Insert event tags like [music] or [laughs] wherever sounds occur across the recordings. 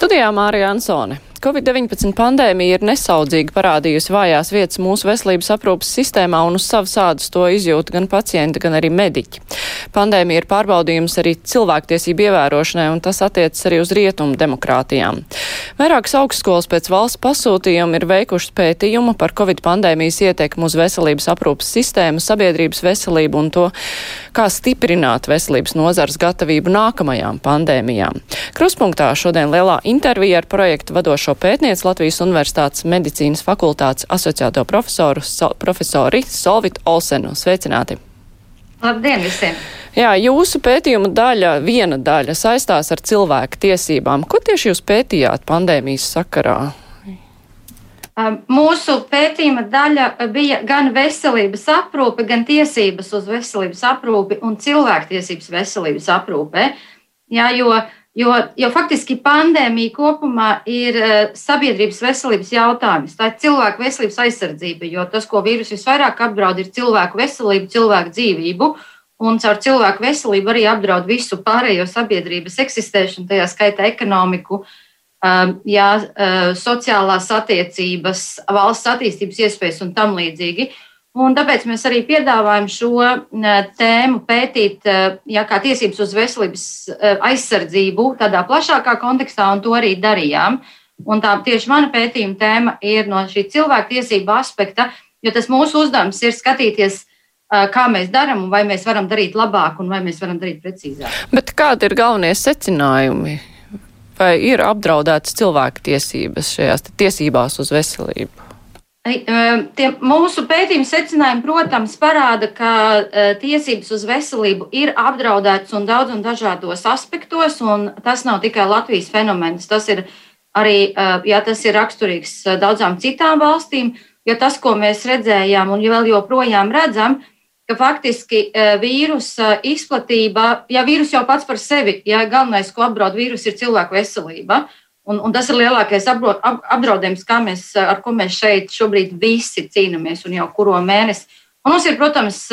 Studijā Mārija Ansone. Covid-19 pandēmija ir nesaudzīgi parādījusi vājās vietas mūsu veselības aprūpas sistēmā un uz savas ādas to izjūt gan pacienti, gan arī mediķi. Pandēmija ir pārbaudījums arī cilvēktiesību ievērošanai, un tas attiecas arī uz rietumu demokrātijām. Vairākas augstskolas pēc valsts pasūtījuma ir veikušas pētījumu par Covid pandēmijas ietekmu uz veselības aprūpas sistēmu, sabiedrības veselību un to, kā stiprināt veselības nozars gatavību nākamajām pandēmijām. Kruspunktā šodien lielā intervija ar projektu vadošo bijušo pētnieci Latvijas Universitātes medicīnas fakultātes asociēto profesoru, so, profesori Solvitu Olsenu. Sveicināti! Labdien visiem! Jā, jūsu pētījuma daļa, viena daļa saistās ar cilvēku tiesībām. Ko tieši jūs pētījāt pandēmijas sakarā? Mūsu pētījuma daļa bija gan veselības aprūpe, gan tiesības uz veselības aprūpi un cilvēktiesības veselības aprūpē. Jā, jo uh, Jo, jo faktiski pandēmija kopumā ir uh, sabiedrības veselības jautājums. Tā ir cilvēku veselības aizsardzība, jo tas, ko vīrusu visvairāk apdraud, ir cilvēku veselību, cilvēku dzīvību. Un caur cilvēku veselību arī apdraud visu pārējo sabiedrības eksistēšanu, tajā skaitā ekonomiku, uh, jā, uh, sociālās attiecības, valsts attīstības iespējas un tam līdzīgi. Un tāpēc mēs arī piedāvājam šo tēmu pētīt, ja kā tiesības uz veselības aizsardzību tādā plašākā kontekstā, un to arī darījām. Un tā tieši mana pētījuma tēma ir no šī cilvēku tiesību aspekta, jo tas mūsu uzdevums ir skatīties, kā mēs darām, vai mēs varam darīt labāk, un vai mēs varam darīt precīzāk. Bet kādi ir galvenie secinājumi? Vai ir apdraudētas cilvēku tiesības šajās tiesībās uz veselību? Tie mūsu pētījuma secinājumi, protams, parāda, ka tiesības uz veselību ir apdraudētas un daudz un dažādos aspektos, un tas nav tikai Latvijas fenomens. Tas ir arī, ja tas ir raksturīgs daudzām citām valstīm, jo tas, ko mēs redzējām un vēl joprojām redzam, ka faktiski vīrusa izplatība, ja vīrus jau pats par sevi, ja galvenais, ko apdraud vīrusu, ir cilvēku veselība, Un, un tas ir lielākais apdraudējums, mēs, ar ko mēs šeit šobrīd visi cīnāmies un jau kuro mēnesi. Un mums ir, protams,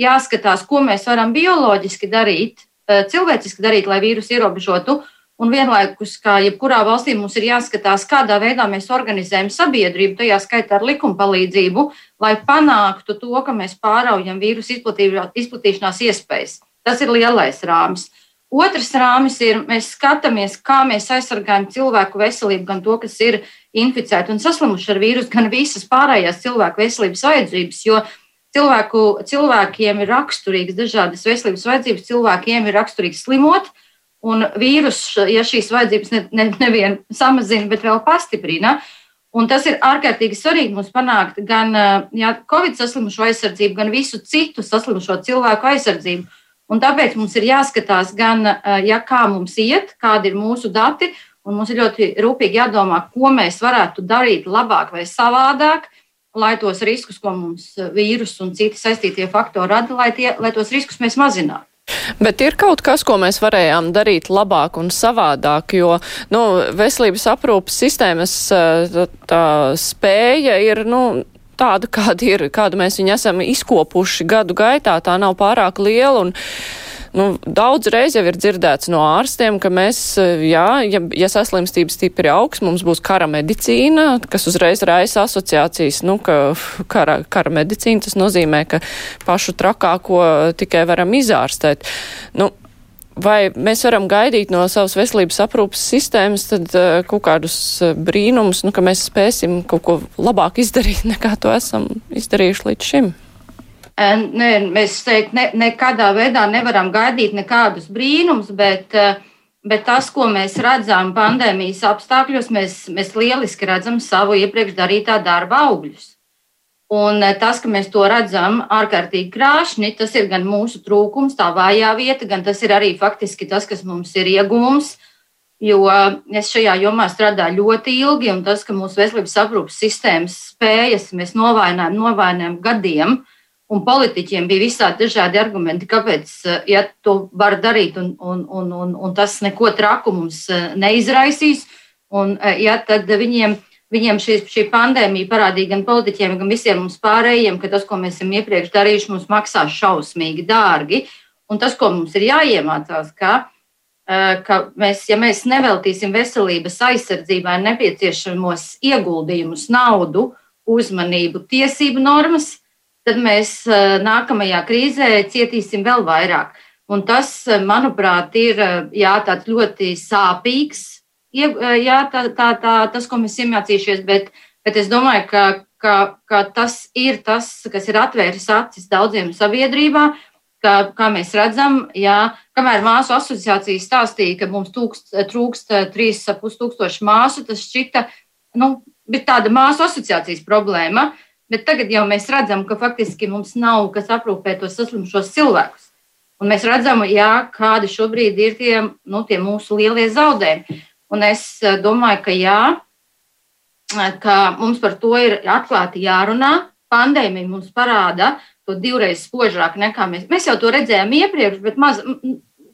jāskatās, ko mēs varam bioloģiski darīt, cilvēciski darīt, lai vīrusu ierobežotu. Un vienlaikus, kā jebkurā valstī, mums ir jāskatās, kādā veidā mēs organizējam sabiedrību, tajā skaitā ar likuma palīdzību, lai panāktu to, ka mēs pāraujam vīrusu izplatīšanās iespējas. Tas ir lielais rāmis. Otrs rāmis ir, mēs skatāmies, kā mēs aizsargājam cilvēku veselību, gan to, kas ir inficēti un saslimuši ar vīrusu, gan visas pārējās cilvēku veselības vajadzības. Jo cilvēku, cilvēkiem ir raksturīgas dažādas veselības vajadzības, cilvēkiem ir raksturīgs slimot, un vīrus, ja šīs vajadzības ne, ne, nevien samazina, bet vēl pastiprina. Un tas ir ārkārtīgi svarīgi mums panākt gan ja, Covid saslimušo aizsardzību, gan visu citu saslimušo cilvēku aizsardzību. Un tāpēc mums ir jāskatās gan, ja kā mums iet, kādi ir mūsu dati, un mums ir ļoti rūpīgi jādomā, ko mēs varētu darīt labāk vai savādāk, lai tos riskus, ko mums vīrus un citi saistītie faktori rada, lai, tie, lai tos riskus mēs mazinātu. Bet ir kaut kas, ko mēs varējām darīt labāk un savādāk, jo nu, veselības aprūpas sistēmas tā spēja ir nu, tāda, kāda ir, kādu mēs viņu esam izkopuši gadu gaitā, tā nav pārāk liela. Un, nu, daudz reiz jau ir dzirdēts no ārstiem, ka mēs, jā, ja, ja saslimstības stipri augs, mums būs kara medicīna, kas uzreiz raisa asociācijas, nu, ka kara, kara medicīna tas nozīmē, ka pašu trakāko tikai varam izārstēt. Nu, vai mēs varam gaidīt no savas veselības aprūpas sistēmas tad uh, kaut kādus uh, brīnumus, nu, ka mēs spēsim kaut ko labāk izdarīt, [laughs] nekā to esam izdarījuši līdz šim? Nē, mēs teikt, ne, nekādā veidā nevaram gaidīt nekādus brīnumus, bet, bet tas, ko mēs redzam pandēmijas apstākļos, mēs, mēs lieliski redzam savu iepriekš darītā darba augļus. Un eh, tas, ka mēs to redzam ārkārtīgi krāšņi, tas ir gan mūsu trūkums, tā vājā vieta, gan tas ir arī faktiski tas, kas mums ir iegūms. Jo es šajā jomā strādāju ļoti ilgi, un tas, ka mūsu veselības aprūpas sistēmas spējas mēs novainojam, novainojam gadiem, un politiķiem bija visādi dažādi argumenti, kāpēc eh, ja to var darīt, un, un, un, un, un tas neko traku mums eh, neizraisīs. Un, ja, tad viņiem Viņiem šī, šī pandēmija parādīja gan politiķiem, gan visiem mums pārējiem, ka tas, ko mēs esam iepriekš darījuši, mums maksās šausmīgi dārgi. Un tas, ko mums ir jāiemācās, ka ka mēs, ja mēs neveltīsim veselības aizsardzībai nepieciešamos ieguldījumus, naudu, uzmanību, tiesību normas, tad mēs nākamajā krīzē cietīsim vēl vairāk. Un tas, manuprāt, ir jā, ļoti sāpīgs, jā, tā, tā, tā, tas, ko mēs iemācījušies, bet, bet es domāju, ka, ka, ka tas ir tas, kas ir atvēris acis daudziem sabiedrībā. Kā, kā mēs redzam, jā, kamēr māsu asociācija stāstīja, ka mums tūkst, trūkst 3,5 tūkstoši māsu, tas šķita, nu, tāda māsu asociācijas problēma. Bet tagad jau mēs redzam, ka faktiski mums nav kas aprūpē tos saslimušos cilvēkus. Un mēs redzam, jā, kādi šobrīd ir tie, nu, tie mūsu lielie zaudējumi. Un es eh, domāju, ka jā, ka mums par to ir atklāti jārunā. Pandēmija mums parāda to divreiz spožāk nekā mēs. Mēs jau to redzējām iepriekš, bet maz,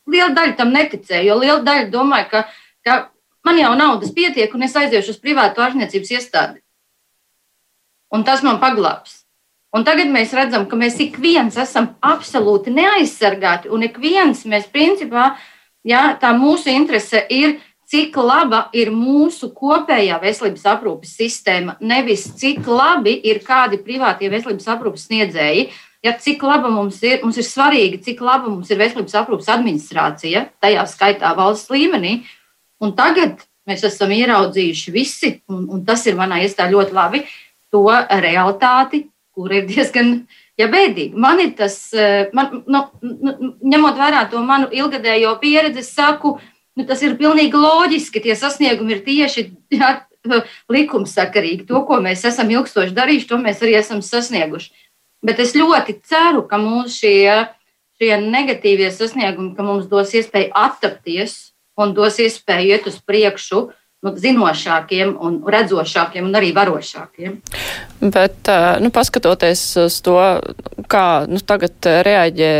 liela daļa tam neticēja. Jo liela daļa domāja, ka, ka man jau naudas pietiek, un es aiziešu uz privātu ārstniecības iestādi. Un tas man paglābs. Un tagad mēs redzam, ka mēs ik viens esam absolūti neaizsargāti, un ik viens mēs principā, jā, tā mūsu interese ir, cik laba ir mūsu kopējā veselības aprūpes sistēma, nevis cik labi ir kādi privātie veselības aprūpes sniedzēji. Ja, cik laba mums ir, mums ir svarīgi, cik laba mums ir veselības aprūpes administrācija, tajā skaitā valsts līmenī. Un tagad mēs esam ieraudzījuši visi, un, un tas ir manā iestā ļoti labi, to realitāti, kur ir diezgan ja bēdīgi. Man ir tas, eh, man, nu, nu, ņemot vērā to manu ilgadējo pieredzi, es saku, nu, tas ir pilnīgi loģiski. Tie sasniegumi ir tieši jā, likumsakarīgi. To, ko mēs esam ilgstoši darījuši, to mēs arī esam sasnieguši. Bet es ļoti ceru, ka mūsu šie, šie negatīvie sasniegumi, mums dos iespēju attapties un dos iespēju iet uz priekšu, uh, nu, zinošākiem un redzošākiem un arī varošākiem. Bet, nu, paskatoties uz to, kā nu, tagad reaģē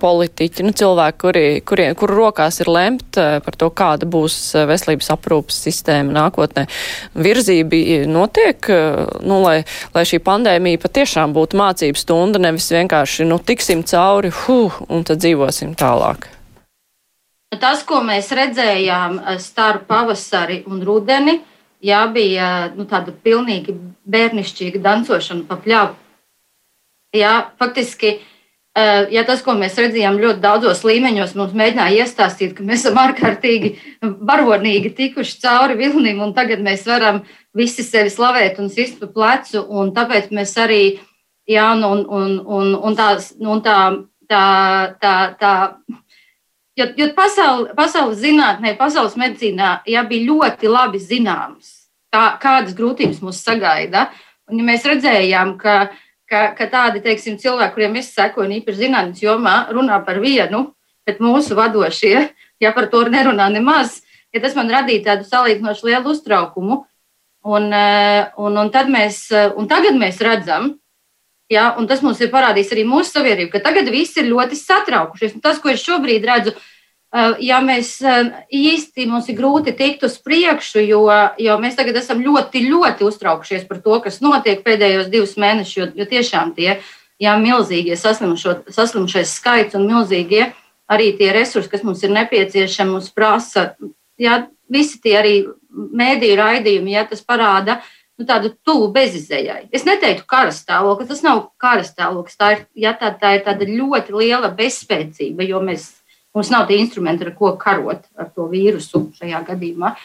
politiķi, nu, cilvēki, kuri, kuri, kuru rokās ir lemt par to, kāda būs veselības aprūpas sistēma nākotnē, virzība notiek, nu, lai, lai šī pandēmija patiešām būtu mācību stunda, nevis vienkārši, nu, tiksim cauri, huh, un tad dzīvosim tālāk. Tas, ko mēs redzējām eh, starp pavasari un rudeni, jā, bija nu, tāda pilnīgi bērnišķīga dancošana pa pļavu. Jā, faktiski, eh, ja tas, ko mēs redzējām ļoti daudzos līmeņos, mums mēģināja iestāstīt, ka mēs esam ārkārtīgi varonīgi tikuši cauri vilnim, un tagad mēs varam visi sevi slavēt un sist pa plecu, un tāpēc mēs arī, jā, un, un, un, un, tās, un tā, tā, tā, tā Jo, jo pasauli, pasaules zinātnē, pasaules medicīnā jā, bija ļoti labi zināms, kā, kādas grūtības mūs sagaida. Un, ja mēs redzējām, ka, ka, ka tādi teiksim, cilvēki, kuriem es sekoju, īpaši zinātnīs jomā, runā par vienu, bet mūsu vadošie, ja par to nerunā nemaz, ja tas man radīja tādu salīdzinoši lielu uztraukumu. Un, eh, un, un, mēs, eh, un tagad mēs redzam, Ja, un tas mums ir parādījis arī mūsu sabiedrība, ka tagad viss ir ļoti satraukušies. Un tas, ko es šobrīd redzu, eh, ja mēs eh, īsti mums ir grūti tikt uz priekšu, jo, jo mēs tagad esam ļoti, ļoti uztraukušies par to, kas notiek pēdējos divus mēnešus, jo, jo tiešām tie jā, milzīgie saslimušais skaits un milzīgie arī tie resursi, kas mums ir nepieciešami, mums prasa, jā, visi tie arī mēdīju raidījumi, ja tas parāda, uh, nu, tādu tuvu bezizējai. Es neteiktu kara stāvoklis, tas nav kara stāvoklis. Tā ir, ja, tā, tā ir tāda ļoti liela bezspēcība, jo mēs, mums nav tie instrumenti, ar ko karot ar to vīrusu šajā gadījumā.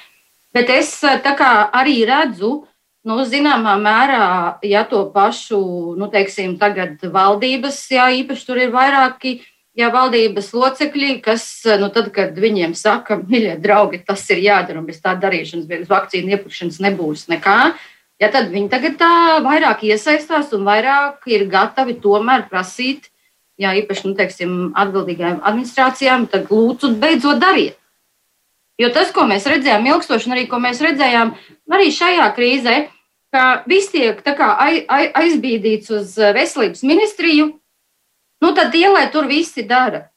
Bet es arī redzu, nu, zināmā mērā, ja to pašu, nu, teiksim, tagad valdības, jā, īpaši tur ir vairāki. Jā, valdības locekļi, kas, nu, tad, kad viņiem saka, mīļie draugi, tas ir jādara, un bez tā darīšanas, bez vakcīnu iepirkšanas nebūs nekā, ja tad viņi tagad tā vairāk iesaistās un vairāk ir gatavi tomēr prasīt, ja īpaši, nu, teiksim, atbildīgajām administrācijām, tad lūdzu beidzot dariet. Jo tas, ko mēs redzējām ilgstoši, un arī ko mēs redzējām arī šajā krīzē, ka viss tiek aizbīdīts uz veselības ministriju, nu tad tie, lai tur visi dara.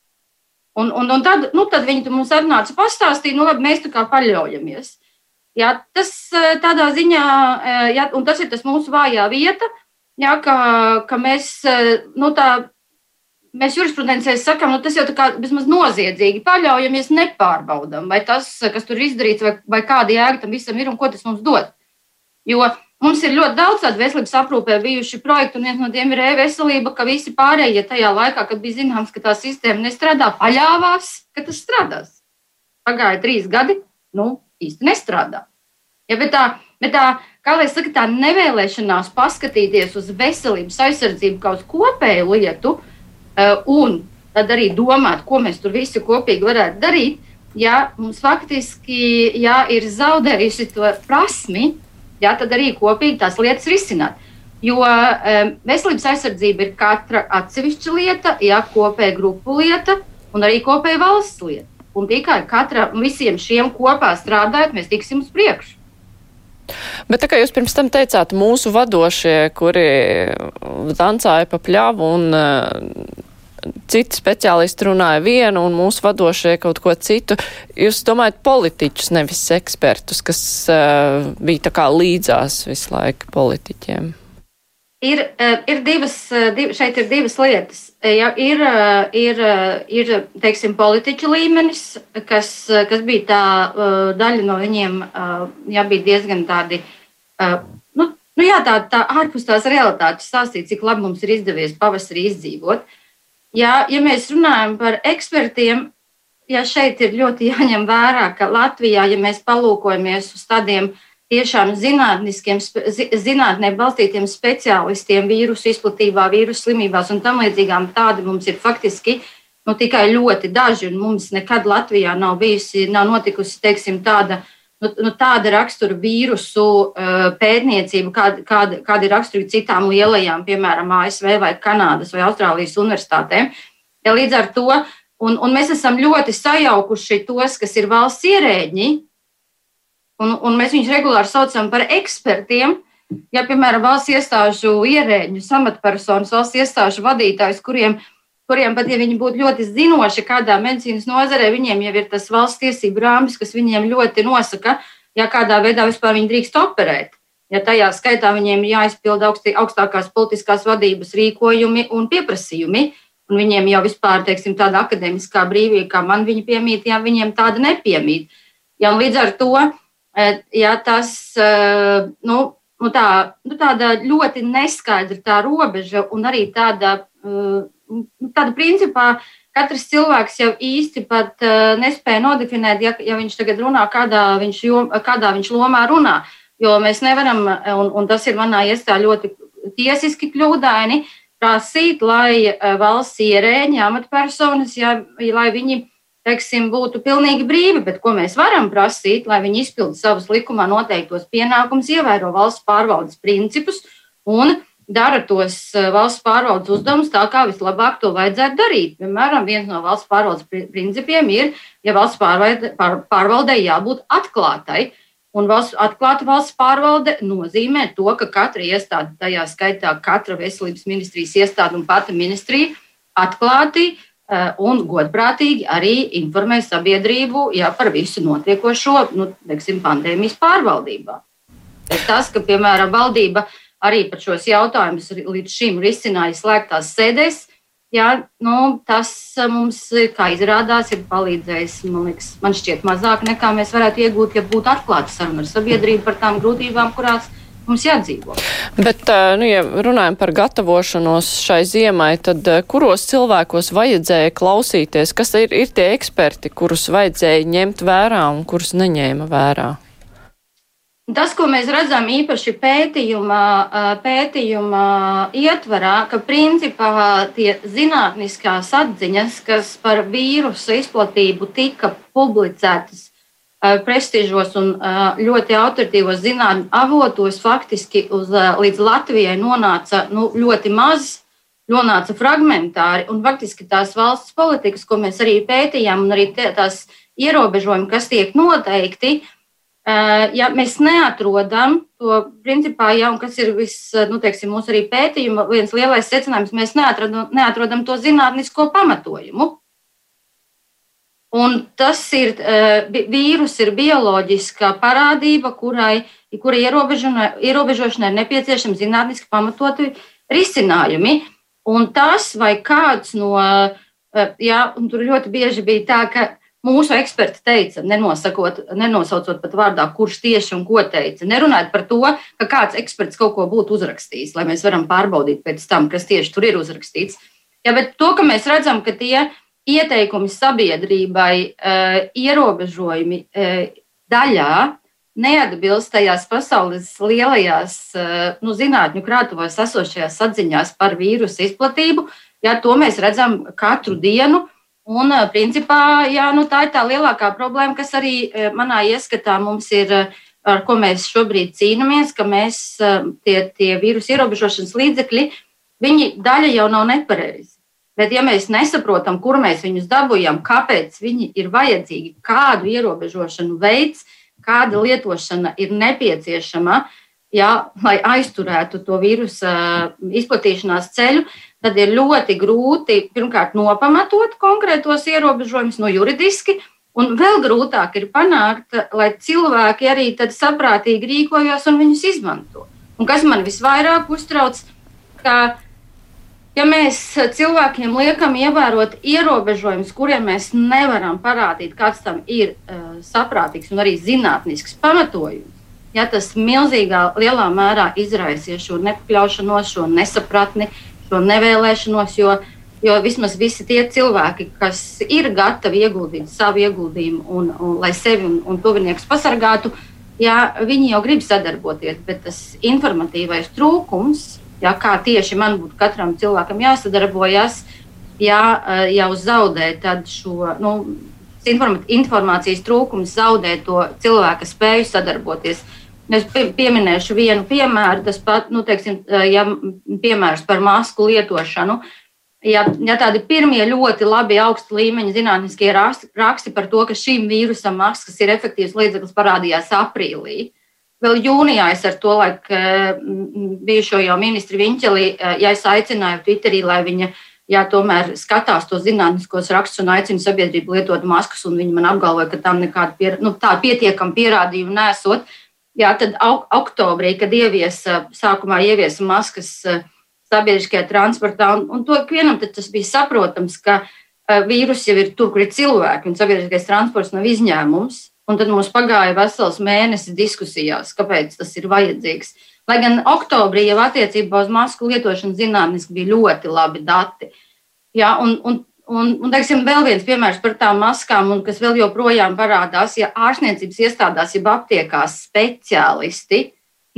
Un, un, un tad, nu, tad viņi mums atnāca pastāstīt, nu labi, mēs tā kā paļaujamies. Jā, tas eh, tādā ziņā, eh, jā, un tas ir tas mūsu vājā vieta, jā, ka, ka mēs eh, nu, tā mēs jurisprudencē sakām, nu, tas jau tā kā vismaz noziedzīgi paļaujamies, nepārbaudām, vai tas, kas tur izdarīts, vai, vai kāda jēga tam visam ir un ko tas mums dod. Jo mums ir ļoti daudz tādu veselības aprūpē bijuši projekti, un viens no tiem ir e-veselība, ka visi pārējie tajā laikā, kad bija zināms, ka tā sistēma nestrādā, paļāvās, ka tas strādās. Pagāja trīs gadi, nu, īsti nestrādā. Ja, bet tā, bet tā kā lai saka, tā nevēlēšanās paskatīties uz veselības aizsardzību kā uz kopēju lietu, eh, un tad arī domāt, ko mēs tur visi kopīgi varētu darīt, ja mums faktiski ja, ir zaudējusi to prasmi, ja, tad arī kopīgi tās lietas risināt. Jo um, veselības aizsardzība ir katra atsevišķa lieta, ja kopēja grupu lieta un arī kopēja valsts lieta. Un tikai katra, visiem šiem kopā strādājot, mēs tiksim uz priekšu. Bet tā kā jūs pirms tam teicāt, mūsu vadošie, kuri dancāja pa pļavu un uh, citi speciālisti runāja vienu un mūsu vadošie kaut ko citu, jūs domājat politiķus, nevis ekspertus, kas uh, bija tā kā līdzās visu laiku politiķiem? Ir, eh, ir divas, eh, div, šeit ir divas lietas. Eh, ja, ir, ir, ir teiksim, politiķu līmenis, kas, kas bija tā daļa no viņiem, ja bija diezgan tādi, nu, nu jā, tā, tā ārpus tās realitātes stāstīt, cik labi mums ir izdevies pavasarī izdzīvot. Ja, ja mēs runājam par ekspertiem, ja šeit ir ļoti jāņem vērā, ka Latvijā, ja mēs palūkojamies uz tādiem uh, tiešām zinātniskiem, zinātnē balstītiem speciālistiem vīrusu izplatībā, vīrusu slimībās un tam līdzīgām. Tādi mums ir faktiski nu, tikai ļoti daži, un mums nekad Latvijā nav bijusi, nav notikusi, teiksim, tāda. Nu, nu, tāda rakstura vīrusu uh, pētniecība, kāda, kāda, kāda ir raksturīga citām lielajām, piemēram, ASV vai Kanādas vai Austrālijas universitātēm. Ja līdz ar to, un, un mēs esam ļoti sajaukuši tos, kas ir valsts ierēģi, un, un mēs viņus regulāri saucam par ekspertiem. Ja, piemēram, valsts iestāžu ierēģus, amatpersonas, valsts iestāžu vadītājus, kuriem, kuriem pat ja viņi būtu ļoti zinoši kādā medicīnas nozarē, viņiem jau ir tas valsts tiesību rāmis, kas viņiem ļoti nosaka, ja kādā veidā vispār viņi drīkst operēt. Ja tajā skaitā viņiem ir jāizpilda augstī, augstākās politiskās vadības rīkojumi un pieprasījumi, un viņiem jau vispār teiksim, tāda akadēmiskā brīvība, kā man viņa piemīt, ja viņiem tāda nepiemīt. Ja, līdz ar to ja tas nu, nu tā, nu tāda ļoti neskaidra tā robeža un arī tāda, nu, tāda principā. Katrs cilvēks jau īsti pat uh, nespēja nodefinēt, ja, ja viņš tagad runā, kādā viņš, jom, kādā viņš lomā runā. Jo mēs nevaram, un, un tas ir manā iestā ļoti tiesiski kļūdaini, prasīt, lai valsts ierēģi, amatpersonas, ja, lai viņi teiksim, būtu pilnīgi brīvi, bet ko mēs varam prasīt, lai viņi izpildu savus likumā noteiktos pienākumus, ievēro valsts pārvaldes principus un dara tos eh, valsts pārvaldes uzdevumus tā, kā vislabāk to vajadzētu darīt. Piemēram, viens no valsts pārvaldes principiem ir, ja valsts pārvalde, pār, pārvaldei jābūt atklātai. Un valsts, atklāta valsts pārvalde nozīmē to, ka katra iestāde, tajā skaitā katra veselības ministrijas iestāde un pati ministrija, atklāti uh, un godprātīgi arī informē sabiedrību ja, par visu notiekošo nu, teiksim, pandēmijas pārvaldībā. Tas, ka, piemēram, valdība arī par šos jautājumus līdz šim risināja slēgtās sēdēs, jā, nu, tas mums, kā izrādās, ir palīdzējis, man, liekas, man šķiet, mazāk nekā mēs varētu iegūt, ja būtu atklāta saruna ar sabiedrību par tām grūtībām, kurās mums jādzīvo. Bet, nu, ja runājam par gatavošanos šai ziemai, tad kuros cilvēkos vajadzēja klausīties, kas ir, ir tie eksperti, kurus vajadzēja ņemt vērā un kurus neņēma vērā? Tas, ko mēs redzam īpaši pētījumā, pētījumā ietvarā, ka principā tie zinātniskās atziņas, kas par vīrusu izplatību tika publicētas prestižos un ļoti autoritīvos zinātnīs avotos faktiski uz, līdz Latvijai nonāca nu, ļoti maz, nonāca fragmentāri. Un faktiski tās valsts politikas, ko mēs arī pētījām, un arī tās ierobežojumi, kas tiek noteikti, ja mēs neatrodam to principā, ja, un kas ir viss, nu, teiksim, mūsu arī pētījuma viens lielais secinājums, mēs neatrodam, neatrodam to zinātnisko pamatojumu. Un tas ir eh, vīrus, ir bioloģiskā parādība, kurai, kurai ierobežošanai ir nepieciešami zinātniski pamatoti risinājumi. Un tas, vai kāds no, jā, un tur ļoti bieži bija tā, ka mūsu eksperti teica, nenosaucot pat vārdā, kurš tieši un ko teica. Nerunājot par to, ka kāds eksperts kaut ko būtu uzrakstījis, lai mēs varam pārbaudīt pēc tam, kas tieši tur ir uzrakstīts. Ja, bet to, ka mēs redzam, ka tie ieteikumi sabiedrībai, uh, ierobežojumi uh, daļā neatbilst tajās pasaules lielajās uh, nu, zinātņu krātuvās esošajās atziņās par vīrusu izplatību, ja, to mēs redzam katru dienu. Un, principā, jā, nu, tā ir tā lielākā problēma, kas arī manā ieskatā mums ir, ar ko mēs šobrīd cīnāmies, ka mēs tie, tie vīrusu ierobežošanas līdzekļi, viņi daļa jau nav nepareizi. Bet, ja mēs nesaprotam, kur mēs viņus dabūjām, kāpēc viņi ir vajadzīgi, kādu ierobežošanu veids, kāda lietošana ir nepieciešama, ja, lai aizturētu to vīrusu izplatīšanās ceļu, tad ir ļoti grūti pirmkārt nopamatot konkrētos ierobežojumus no juridiski. Un vēl grūtāk ir panākt, lai cilvēki arī saprātīgi rīkojas un viņus izmanto. Un kas man visvairāk uztrauc, ka, ja mēs cilvēkiem liekam ievērot ierobežojumus, kuriem mēs nevaram parādīt, kāds tam ir uh, saprātīgs un arī zinātnisks pamatojums, ja tas milzīgā lielā mērā izraisīs šo nepakļaušanos, šo nesapratni, šo nevēlēšanos, jo, jo vismaz visi tie cilvēki, kas ir gatavi ieguldīt savu ieguldījumu, un, un, lai sevi un, un tuviniekus pasargātu, jā, viņi jau grib sadarboties, bet tas informatīvais trūkums, jā, kā tieši man būtu katram cilvēkam jāsadarbojas, jā, jau zaudē šo. Nu, informācijas trūkums zaudē to cilvēka spēju sadarboties. Es pieminēšu vienu piemēru, tas pat, nu, teiksim, ja piemērs par masku lietošanu. Ja, ja tādi pirmie ļoti labi augsta līmeņa zinātniskie raksti par to, ka šim vīrusam maskas ir efektīvs līdzeklis, parādījās aprīlī. Vēl jūnijā es ar to laiku bijušo jau ministru Viņķeli, ja es aicināju Twitterī, lai viņa ja tomēr skatās to zinātniskos rakstus un aicina sabiedrību lietot maskas, un viņi man apgalvoja, ka tam nekāda pier, nu, pietiekama pierādījuma nesot. Jā, tad oktobrī, kad ieviesa, sākumā ieviesa maskas sabiedriskajā transportā, un, un to ikvienam tas bija saprotams, ka vīrus jau ir tur, kur ir cilvēki, un sabiedriskais transports nav izņēmums. Un tad mums pagāja vesels mēnesis diskusijās, kāpēc tas ir vajadzīgs. Lai gan oktobrī jau attiecībā uz masku lietošanu zinātniski bija ļoti labi dati. Jā, un, un Un, un teiksim, vēl viens piemērs par tām maskām, kas vēl joprojām parādās, ja ārstniecības iestādās, jeb aptiekās speciālisti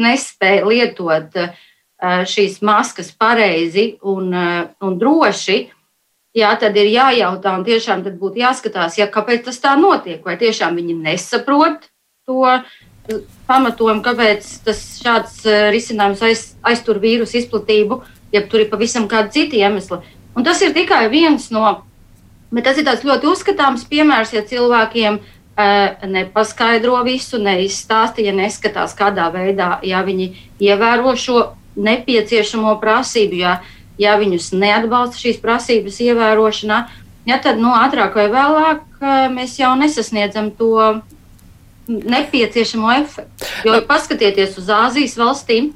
nespēja lietot eh, šīs maskas pareizi un, eh, un droši, jā, tad ir jājautā un tiešām būtu jāskatās, ja, kāpēc tas tā notiek. Vai tiešām viņi nesaprot to pamatojumu, kāpēc tas šāds eh, risinājums aiz, aiztur vīrusu izplatību, ja tur ir pavisam kādi citi iemesli. Un tas ir tikai viens no, bet tas ir tāds ļoti uzskatāms piemērs, ja cilvēkiem uh, nepaskaidro visu, neizstāsta, ja neskatās, kādā veidā ja viņi ievēro šo nepieciešamo prasību, ja, ja viņus neatbalsta šīs prasības ievērošanā, ja, tad nu, ātrāk vai vēlāk uh, mēs jau nesasniedzam to nepieciešamo efektu. Jo paskatieties uz Āzijas valstīm,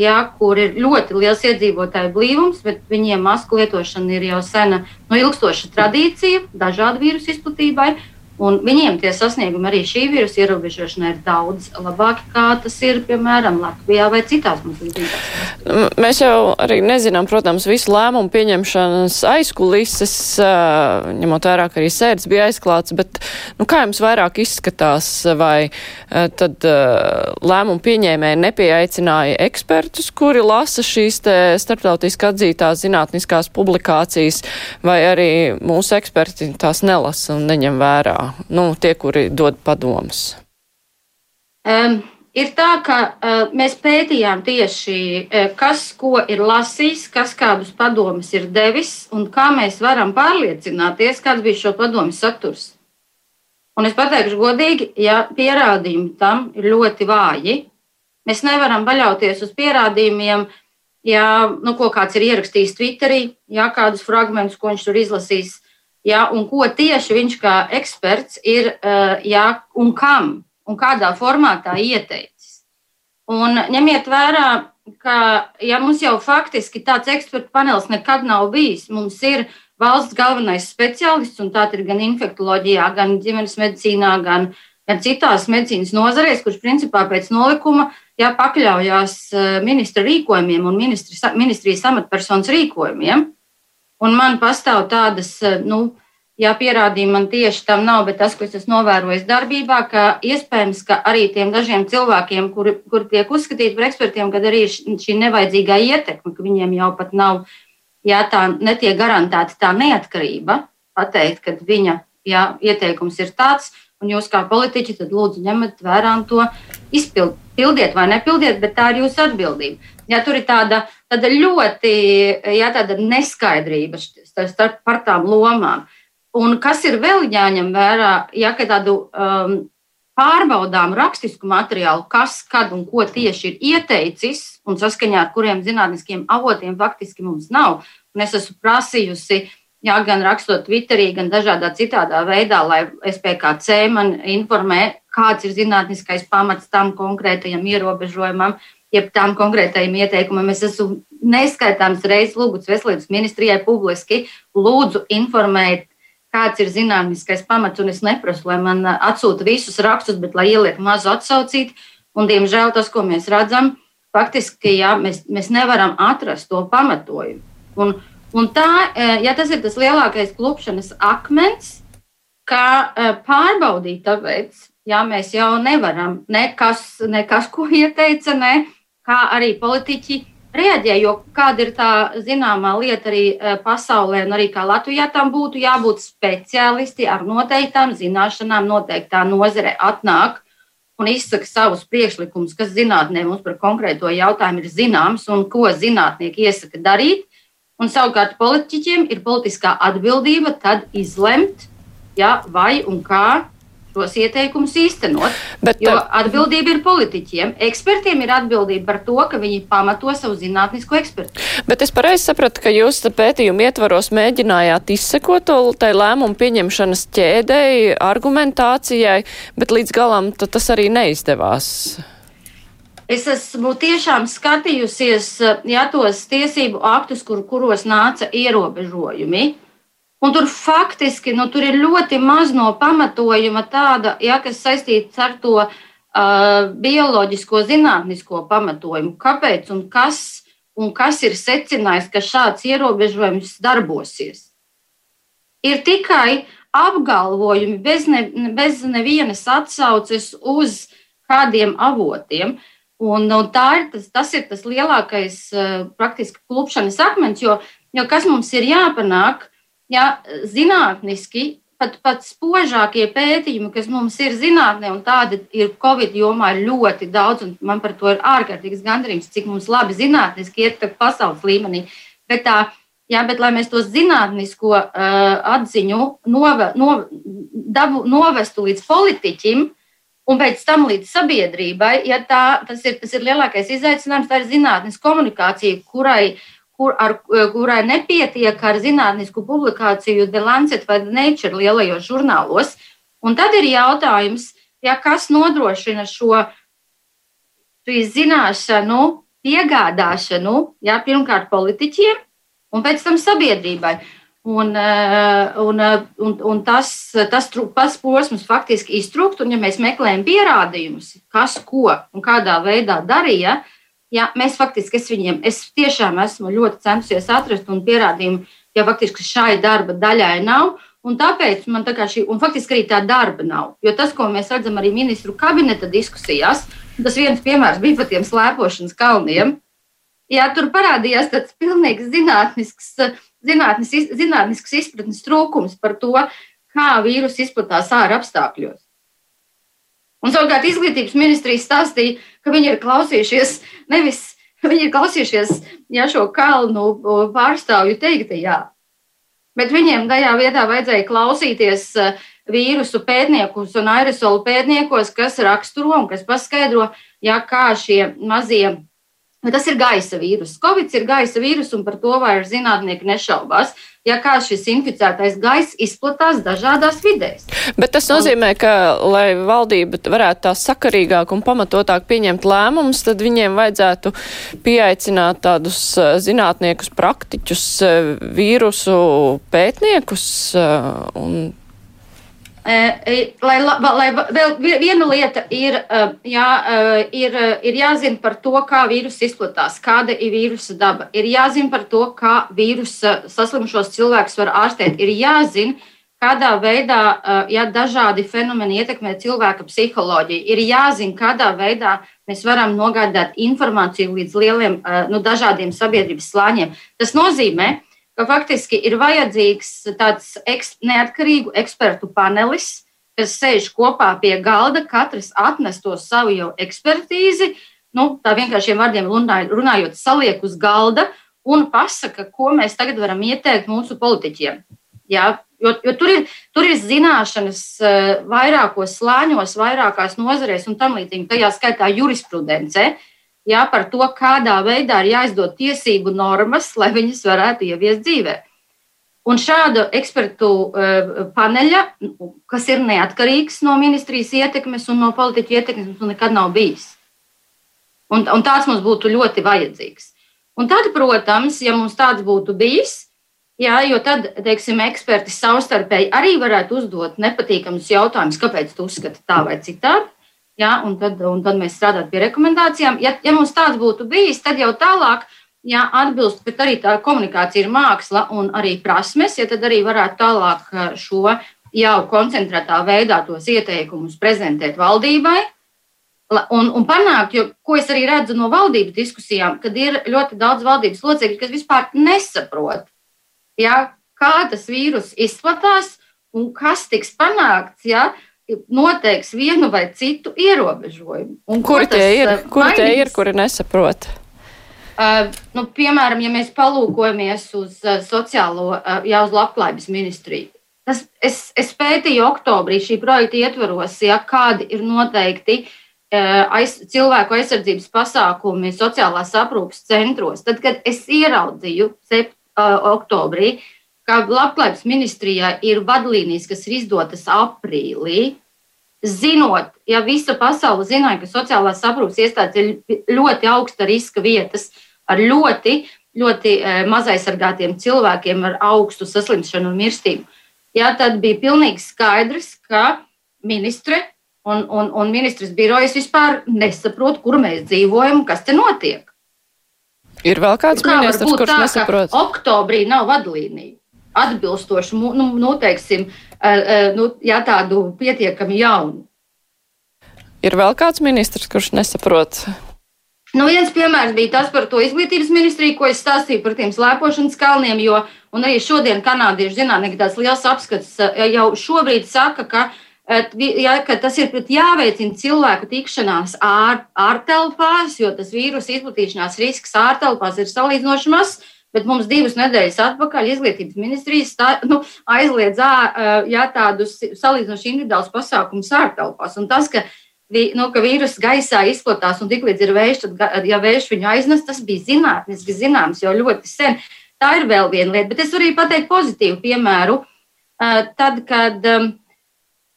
ja, kur ir ļoti liels iedzīvotāju blīvums, bet viņiem masku lietošana ir jau sena, no nu, ilgstoša tradīcija dažādu vīrusu izplatībai. Un viņiem tie sasniegumi arī šī vīrusa ierobežošanā ir daudz labāki, kā tas ir, piemēram, Latvijā vai citās mūsu valstīs. Mēs jau arī nezinām, protams, visu lēmumu pieņemšanas aizkulises, ņemot vērā, ka arī sēdes bija aizklāts, bet nu, kā jums vairāk izskatās, vai tad lēmumu pieņēmēji nepieaicināja ekspertus, kuri lasa šīs starptautiski atzītās zinātniskās publikācijas, vai arī mūsu eksperti tās nelasa un neņem vērā? Nu, tie, kuri dod padomus? Um, ir tā, ka uh, mēs pētījām tieši, uh, kas ko ir lasījis, kas kādus padomus ir devis un kā mēs varam pārliecināties, kāds bija šo padomu saturs. Un es pateikšu godīgi, ja pierādījumi tam ir ļoti vāji, mēs nevaram paļauties uz pierādījumiem, ja nu, kāds ir ierakstījis Twitterī, ja kādus fragmentus, ko viņš tur izlasīs ja, un ko tieši viņš kā eksperts ir eh, ja, un kam un kādā formātā ieteicis. Un ņemiet vērā, ka ja mums jau faktiski tāds ekspertu panelis nekad nav bijis. Mums ir valsts galvenais speciālists, un tā ir gan infektuoloģijā, gan ģimenes medicīnā, gan, gan citās medicīnas nozarēs, kurš principā pēc nolikuma jā, pakļaujās eh, ministra rīkojumiem un ministri, ministrijas amatpersonas rīkojumiem. Un man pastāv tādas, eh, nu, Jā, pierādījumi man tieši tam nav, bet tas, ko es esmu novērojis darbībā, ka iespējams, ka arī tiem dažiem cilvēkiem, kuri, kuri tiek uzskatīti par ekspertiem, kad arī šī nevajadzīgā ietekme, ka viņiem jau pat nav, jā, tā netiek garantēta tā neatkarība, pateikt, ka viņa jā, ieteikums ir tāds, un jūs kā politiķi tad lūdzu ņemat vērā to izpildiet vai nepildiet, bet tā ir jūsu atbildība. Ja tur ir tāda, tāda ļoti jā, tāda neskaidrība starp par tām lomām. Un kas ir vēl jāņem vērā, ja tādu um, pārbaudām rakstisku materiālu, kas, kad un ko tieši ir ieteicis, un saskaņā ar kuriem zinātniskiem avotiem faktiski mums nav. Un es esmu prasījusi, jā, gan rakstot Twitterī, gan dažādā citādā veidā, lai SPKC man informē, kāds ir zinātniskais pamats tam konkrētajam ierobežojumam, jeb tam konkrētajam ieteikumam. Es esmu neskaitāms reizes lūgusi veselības ministrijai publiski, lūdzu informēt kāds ir zinātniskais pamats, un es neprasu, lai man atsūta visus rakstus, bet lai ieliek mazu atsaucīti. Un, diemžēl tas, ko mēs redzam, faktiski jā, mēs, mēs nevaram atrast to pamatojumu. Un, un tā, ja tas ir tas lielākais klupšanas akmens, kā pārbaudīt, tāpēc jā, mēs jau nevaram nekas, nekas ko ieteica, ne, kā arī politiķi reaģē, jo kāda ir tā zināmā lieta arī e, pasaulē, un arī kā Latvijā tam būtu jābūt speciālisti ar noteiktām zināšanām, noteiktā nozare atnāk un izsaka savus priekšlikumus, kas zinātnē mums par konkrēto jautājumu ir zināms un ko zinātnieki iesaka darīt. Un savukārt politiķiem ir politiskā atbildība tad izlemt, ja, vai un kā šos ieteikumus īstenot. Bet, jo atbildība ir politiķiem. Ekspertiem ir atbildība par to, ka viņi pamato savu zinātnisko ekspertu. Bet es pareizi sapratu, ka jūs pētījumu ietvaros mēģinājāt izsekot to tai lēmumu pieņemšanas ķēdēji, argumentācijai, bet līdz galam tas arī neizdevās. Es esmu tiešām skatījusies ja, tos tiesību aktus, kur, kuros nāca ierobežojumi. Un tur faktiski nu, tur ir ļoti maz no pamatojuma tāda, ja, kas saistīts ar to uh, bioloģisko zinātnisko pamatojumu. Kāpēc un kas, un kas ir secinājis, ka šāds ierobežojums darbosies? Ir tikai apgalvojumi bez, ne, bez nevienas atsauces uz kādiem avotiem. Un, un tā ir tas, tas ir tas lielākais uh, praktiski klupšanas akmens, jo, jo kas mums ir jāpanāk, ja, zinātniski pat, pat spožākie pētījumi, kas mums ir zinātnē, un tādi ir Covid jomā ļoti daudz, un man par to ir ārkārtīgs gandarījums, cik mums labi zinātniski iet pasaules līmenī. Bet tā, jā, bet lai mēs to zinātnisko uh, atziņu nove, no, dabu, novestu līdz politiķim, un pēc tam līdz sabiedrībai, ja tā, tas, ir, tas ir lielākais izaicinājums, tā ir zinātnes komunikācija, kurai kur, ar, kurai nepietiek ar zinātnisku publikāciju The Lancet vai The Nature lielajos žurnālos. Un tad ir jautājums, ja kas nodrošina šo zināšanu, piegādāšanu, ja, pirmkārt politiķiem un pēc tam sabiedrībai. Un, un, un, un tas, tas, tas posms faktiski iztrūkst, un ja mēs meklējam pierādījumus, kas ko un kādā veidā darīja, Jā, mēs faktiski, es viņiem, es tiešām esmu ļoti centusies atrast un pierādījumu, ja faktiski šai darba daļai nav. Un tāpēc man tā kā šī, un faktiski arī tā darba nav. Jo tas, ko mēs redzam arī ministru kabineta diskusijās, tas viens piemērs bija par tiem slēpošanas kalniem. Jā, tur parādījās tāds pilnīgs zinātnisks, zinātnis, zinātnisks izpratnes trūkums par to, kā vīrus izplatās ārā apstākļos. Un savukārt izglītības ministrija stāstīja, ka viņi ir klausījušies nevis viņi ir klausījušies ja, šo kalnu pārstāvju teiktajā, bet viņiem tajā vietā vajadzēja klausīties e, vīrusu pētniekus un aerosolu pētniekos, kas raksturo un kas paskaidro, ja, kā šie mazie Tas ir gaisa vīrus. Covid ir gaisa vīrus, un par to vairs zinātnieki nešaubās. Ja kā šis inficētais gaiss izplatās dažādās vidēs. Bet tas nozīmē, ka, lai valdība varētu tā sakarīgāk un pamatotāk pieņemt lēmumus, tad viņiem vajadzētu pieaicināt tādus eh, zinātniekus, praktiķus, eh, vīrusu pētniekus un Lai, lai vēl viena lieta ir, jā, ir, ir jāzina par to, kā vīruss izplatās, kāda ir vīrusa daba. Ir jāzina par to, kā vīrusa saslimušos cilvēkus var ārstēt. Ir jāzina, kādā veidā ja dažādi fenomeni ietekmē cilvēka psiholoģiju. Ir jāzina, kādā veidā mēs varam nogādāt informāciju līdz lieliem, nu, dažādiem sabiedrības slāņiem. Tas nozīmē, ka ka faktiski ir vajadzīgs tāds eks, neatkarīgu ekspertu panelis, kas sēž kopā pie galda, katrs atnes to savu jau ekspertīzi, nu, tā vienkāršiem vārdiem runājot, saliek uz galda un pasaka, ko mēs tagad varam ieteikt mūsu politiķiem. Jā, jo, jo tur, ir, tur ir zināšanas eh, vairākos slāņos, vairākās nozarēs un tam līdzīgi, tajā skaitā jurisprudence. Uh, jā, par to, kādā veidā ir jāizdod tiesību normas, lai viņas varētu ieviest dzīvē. Un šāda ekspertu uh, paneļa, kas ir neatkarīgs no ministrijas ietekmes un no politiķu ietekmes, mums nekad nav bijis. Un, un tāds mums būtu ļoti vajadzīgs. Un tad, protams, ja mums tāds būtu bijis, jā, jo tad, teiksim, eksperti savstarpēji arī varētu uzdot nepatīkamus jautājumus, kāpēc tu uzskati tā vai citādi. Ja, un, tad, un tad mēs strādājam pie rekomendācijām. Ja, ja mums tāds būtu bijis, tad jau tālāk, ja atbilst, bet arī tā komunikācija ir māksla un arī prasmes, ja tad arī varētu tālāk šo jau koncentrētā veidā tos ieteikumus prezentēt valdībai. Un, un panākt, jo, ko es arī redzu no valdības diskusijām, kad ir ļoti daudz valdības locekļu, kas vispār nesaprot, ja, kā tas vīrus izplatās un kas tiks panākts. Ja, noteiks vienu vai citu ierobežojumu. Un kuri tie ir, uh, kuri tie ir, kuri nesaprot? Uh, nu, piemēram, ja mēs palūkojamies uz uh, sociālo, uh, jau uz labklājības ministriju, tas es, es pētīju oktobrī šī projekta ietvaros, ja, kādi ir noteikti aiz, cilvēku aizsardzības pasākumi sociālās aprūpas centros. Tad, kad es ieraudzīju sept, uh, ka labklājības ministrijā ir vadlīnijas, kas ir izdotas aprīlī, zinot, ja visa pasaule zināja, ka sociālās aprūpas iestādes ir ļoti augsta riska vietas ar ļoti, ļoti eh, mazaizsargātiem cilvēkiem ar augstu saslimšanu un mirstību, ja, tad bija pilnīgi skaidrs, ka ministre un, un, un ministrs birojas vispār nesaprot, kur mēs dzīvojam un kas te notiek. Ir vēl kāds kā ministrs, kurš tā, nesaprot? Oktobrī nav vadlīniju atbilstošu, nu, nu teiksim, nu, jā, tādu pietiekami jaunu. Ir vēl kāds ministrs, kurš nesaprot. Nu, viens piemērs bija tas par to izglītības ministriju, ko es stāstīju par tiem slēpošanas kalniem, jo arī šodien kanādiešu zinātnieki tāds liels apskats jau šobrīd saka, ka, ja, ka tas ir jāveicina cilvēku tikšanās ār, ārtelpās, jo tas vīrusu izplatīšanās risks ārtelpās ir salīdzinoši mazs. Bet mums divas nedēļas atpakaļ izglītības ministrijas tā, nu, aizliedz jā, tādus salīdzinoši individuālus pasākumus ārtelpās. Un tas, ka, nu, ka vīrus gaisā izplatās un tiklīdz ir vējš, tad, ja vējš viņu aiznes, tas bija zinātniski zināms jau ļoti sen. Tā ir vēl viena lieta, bet es varu arī pateikt pozitīvu piemēru. Tad, kad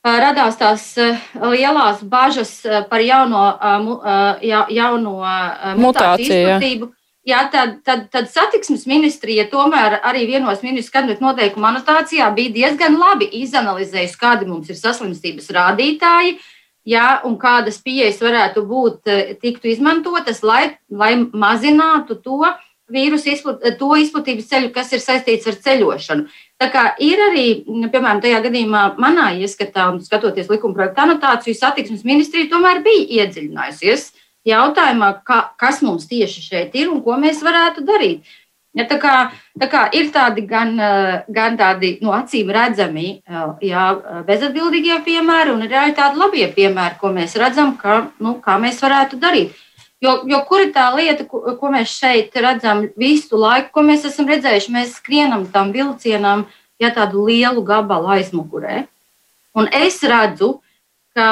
radās tās lielās bažas par jauno, jauno mutāciju izplatību. Jā, tad, tad, tad satiksmes ministrija tomēr arī vienos ministru kabinetu noteikumu anotācijā bija diezgan labi izanalizējusi, kādi mums ir saslimstības rādītāji, jā, un kādas pieejas varētu būt eh, tiktu izmantotas, lai, lai mazinātu to vīrusu izplat, to izplatības ceļu, kas ir saistīts ar ceļošanu. Tā kā ir arī, piemēram, tajā gadījumā manā ieskatā, un skatoties likuma projekta anotāciju, satiksmes ministrija tomēr bija iedziļinājusies jautājumā, ka, kas mums tieši šeit ir un ko mēs varētu darīt. Ja, tā, kā, tā kā ir tādi gan, gan tādi nu, acīm redzami, jā, bezatbildīgie piemēri, un ir arī tādi labie piemēri, ko mēs redzam, ka, nu, kā mēs varētu darīt. Jo, jo kur ir tā lieta, ko, ko mēs šeit redzam visu laiku, ko mēs esam redzējuši? Mēs skrienam tam vilcienam, ja tādu lielu gabalu aizmugurē. Un es redzu, ka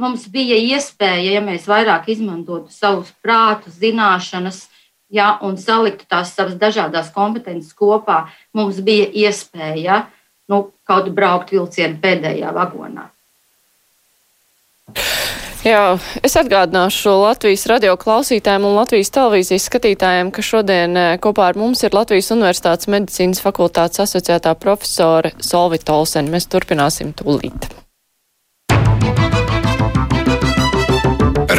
mums bija iespēja, ja mēs vairāk izmantotu savus prātus, zināšanas, ja, un saliktu tās savas dažādas kompetences kopā, mums bija iespēja nu, kaut braukt vilcienu pēdējā vagonā. Jā, es atgādināšu Latvijas radio klausītājiem un Latvijas televīzijas skatītājiem, ka šodien eh, kopā ar mums ir Latvijas Universitātes medicīnas fakultātes asociētā profesore Solvita Olsen. Mēs turpināsim tūlīt.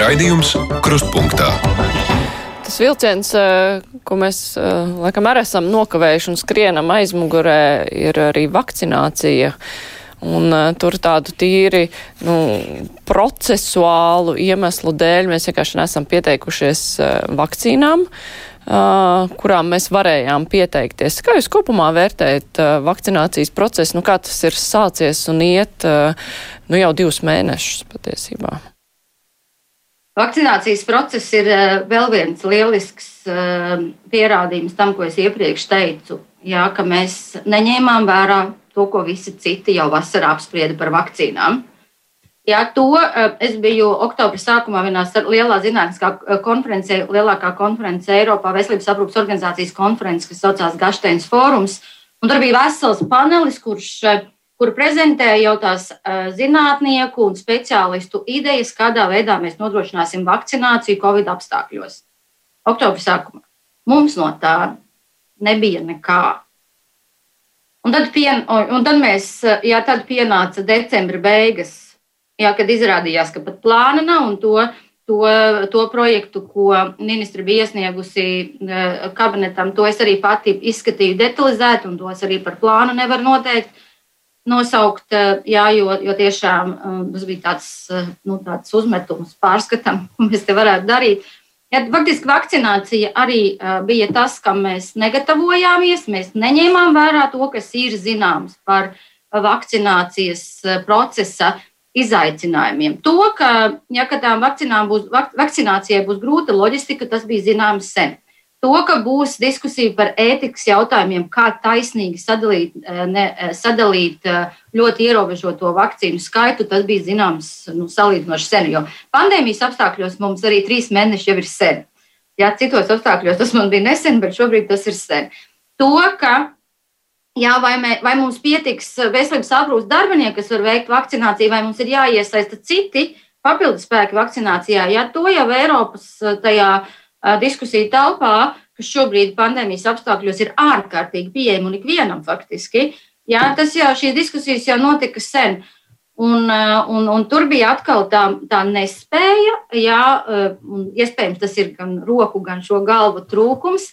Raidījums Krustpunktā. Tas vilciens, eh, ko mēs eh, laikam arī esam nokavējuši un skrienam aizmugurē, ir arī vakcinācija. Un uh, tur tādu tīri nu, procesuālu iemeslu dēļ mēs vienkārši nesam pieteikušies uh, vakcīnām, uh, kurām mēs varējām pieteikties. Kā jūs kopumā vērtējat uh, vakcinācijas procesu? Nu, kā tas ir sācies un iet uh, nu, jau divus mēnešus patiesībā? Vakcinācijas process ir uh, vēl viens lielisks uh, pierādījums tam, ko es iepriekš teicu. Jā, ka mēs neņēmām vērā to, ko visi citi jau vasarā apsprieda par vakcīnām. Jā, to eh, es biju oktobra sākumā vienā lielā zinātniskā eh, konferencē, lielākā konference Eiropā, Veselības aprūpas organizācijas konference, kas saucās Gašteins fórums. Un tur bija vesels panelis, kurš, eh, kur prezentēja jau tās zinātnieku un speciālistu idejas, kādā veidā mēs nodrošināsim vakcināciju Covid apstākļos. Oktobra sākumā. Mums no tā nebija nekā. Un tad, pien, un tad mēs, jā, tad pienāca decembra beigas, jā, kad izrādījās, ka pat plāna nav un to, to, to projektu, ko ministra bija iesniegusi eh, kabinetam, to es arī pati izskatīju detalizēti un tos arī par plānu nevar noteikt. Nosaukt, eh, jā, jo, jo tiešām eh, tas bija tāds, nu, tāds uzmetums pārskatam, [laughs] ko mēs te varētu darīt. Ja, faktiski vakcinācija arī uh, bija tas, kam mēs negatavojāmies. Mēs neņēmām vērā to, kas ir zināms par vakcinācijas procesa izaicinājumiem. To, ka, ja ka tām vakcinām būs, vakcinācijai būs grūta loģistika, tas bija zināms sen. To, ka būs diskusija par ētikas jautājumiem, kā taisnīgi sadalīt, eh, ne, eh, sadalīt eh, ļoti ierobežoto vakcīnu skaitu, tas bija zināms nu, salīdzinoši sen. Jo pandēmijas apstākļos mums arī trīs mēneši jau ir sen. Jā, citos apstākļos tas man bija nesen, bet šobrīd tas ir sen. To, ka jā, vai, mē, vai mums pietiks veselības aprūpas darbinieki, kas var veikt vakcināciju, vai mums ir jāiesaista citi papildus spēki vakcinācijā, ja to jau Eiropas tajā uh, diskusiju telpā, kas šobrīd pandēmijas apstākļos ir ārkārtīgi pieejama un ikvienam faktiski. Jā, tas jau šīs diskusijas jau notika sen. Un, un, un tur bija atkal tā, tā nespēja, jā, un iespējams tas ir gan roku, gan šo galvu trūkums,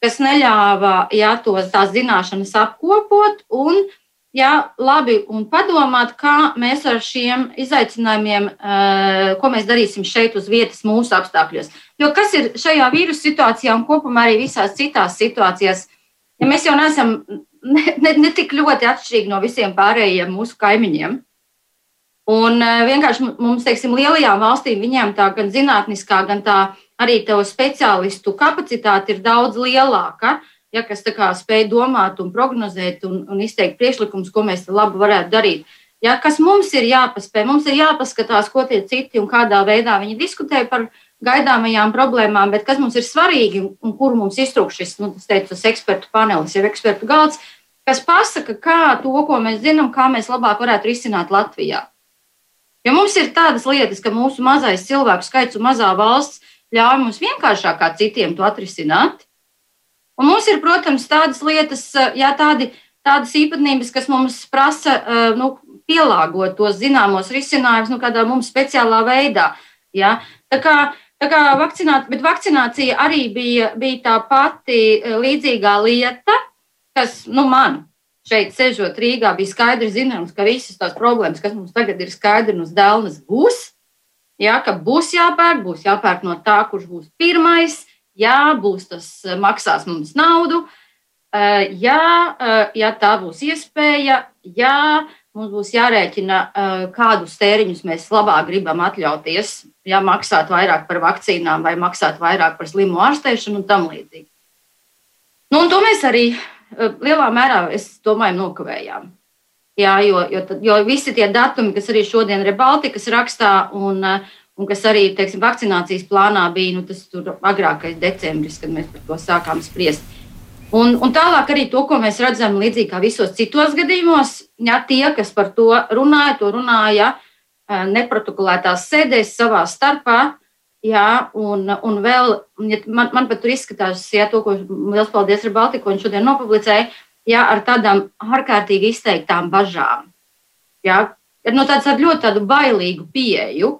kas neļāva jā, to, tās zināšanas apkopot un uh, jā, labi, un padomāt, kā mēs ar šiem izaicinājumiem, eh, ko mēs darīsim šeit uz vietas mūsu apstākļos. Jo kas ir šajā vīrusu situācijā un kopumā arī visās citās situācijās, ja mēs jau neesam ne, ne, ne tik ļoti atšķirīgi no visiem pārējiem mūsu kaimiņiem. Un eh, vienkārši mums, teiksim, lielajām valstīm, viņiem tā gan zinātniskā, gan tā arī to speciālistu kapacitāte ir daudz lielāka. Uh, ja, kas spēj domāt un prognozēt un, un izteikt priekšlikumus, ko mēs labi varētu darīt. Ja, kas mums ir jāpaspēj? Mums ir jāpaskatās, ko tie citi un kādā veidā viņi diskutē par gaidāmajām problēmām, bet kas mums ir svarīgi un kur mums iztrūkst šis, nu, teicu, tas ekspertu panelis, jau ekspertu galds, kas pasaka, kā to, ko mēs zinām, kā mēs labāk varētu risināt Latvijā. Jo mums ir tādas lietas, ka mūsu mazais cilvēku skaits un mazā valsts ļauj mums vienkāršāk kā citiem to atrisināt. Un mums ir, protams, tādas lietas, eh, jā, tādi, tādas īpatnības, kas mums prasa eh, nu, pielāgot tos zināmos risinājumus nu, kādā mums speciālā veidā. Jā. Tā kā, tā kā vakcināt, bet vakcinācija arī bija, bija tā pati eh, līdzīgā lieta, kas nu, man šeit, sežot Rīgā, bija skaidri zināms, ka visas tās problēmas, kas mums tagad ir skaidri un uz dēlnes, būs. Jā, ka būs jāpērk, būs jāpērk no tā, kurš būs pirmais Jā, būs tas eh, maksās mums naudu. Eh, jā, eh, ja tā būs iespēja, jā, mums būs jārēķina, kādus tēriņus mēs labāk gribam atļauties. Ja maksāt vairāk par vakcīnām vai maksāt vairāk par slimu ārstēšanu un tam līdzīgi. Nu, un to mēs arī lielā mērā, es domāju, nokavējām. Jā, jo, jo, jo visi tie datumi, kas arī šodien ir Baltikas rakstā, un, un kas arī teiksim, vakcinācijas plānā bija, nu, tas agrākais decembris, kad mēs par to sākām spriest. Un, un tālāk arī to, ko mēs redzam, līdzīgi kā visos citos gadījumos, ja tie, kas par to runāja, to runāja neprotokolētās sēdēs savā starpā. Jā, un, un vēl, ja man, man pat tur izskatās, ja to, ko liels paldies ar Baltiku, viņš šodien nopublicēja, ja, ar tādām ārkārtīgi izteiktām bažām. Ja, ar no tādas ļoti tādu bailīgu pieeju.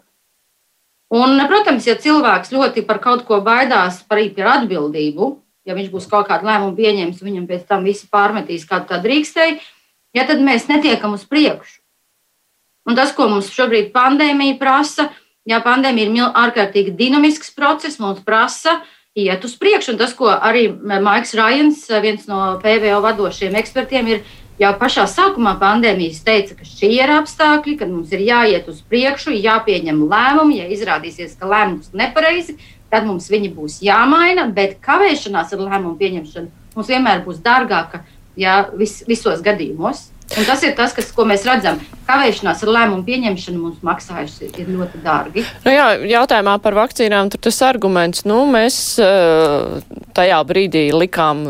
Un, protams, ja cilvēks ļoti par kaut ko baidās, par, par atbildību, ja viņš būs kaut kādu lēmumu pieņēmis, viņam pēc tam visi pārmetīs, kā tā drīkstēja, ja tad mēs netiekam uz priekšu. Un tas, ko mums šobrīd pandēmija prasa, ja pandēmija ir ārkārtīgi dinamisks process, mums prasa iet uz priekšu. Un tas, ko arī Maiks Rājans, viens no PVO vadošiem ekspertiem, ir jau pašā sākumā pandēmijas teica, ka šie ir apstākļi, kad mums ir jāiet uz priekšu, jāpieņem lēmumi. Ja izrādīsies, ka lēmums nepareizi, tad mums viņi būs jāmaina, bet kavēšanās ar lēmumu pieņemšanu mums vienmēr būs dārgāka ja, vis, visos gadījumos. Un tas ir tas, kas, ko mēs redzam. Kavēšanās ar lēmumu pieņemšanu mums maksājusi ir ļoti dārgi. Nu jā, jautājumā par vakcīnām tur tas arguments, nu, mēs eh, tajā brīdī likām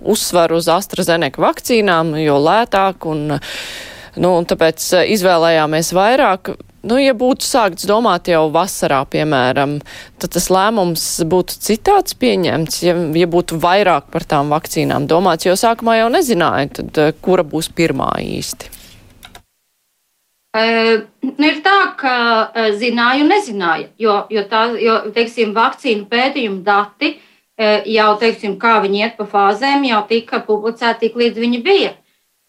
uzsvaru uz AstraZeneca vakcīnām, jo lētāk un, nu, un tāpēc eh, izvēlējāmies vairāk. Nu, ja būtu sākts domāt jau vasarā, piemēram, tad tas lēmums būtu citāds pieņemts, ja, ja būtu vairāk par tām vakcīnām domāts, jo sākumā jau nezināja, tad eh, kura būs pirmā īsti. Uh, nu ir tā, ka zināja un nezināja, jo, jo, tā, jo teiksim, vakcīnu pētījumu dati uh, jau, teiksim, kā viņi iet pa fāzēm, jau tika publicēti tik līdz viņi bija.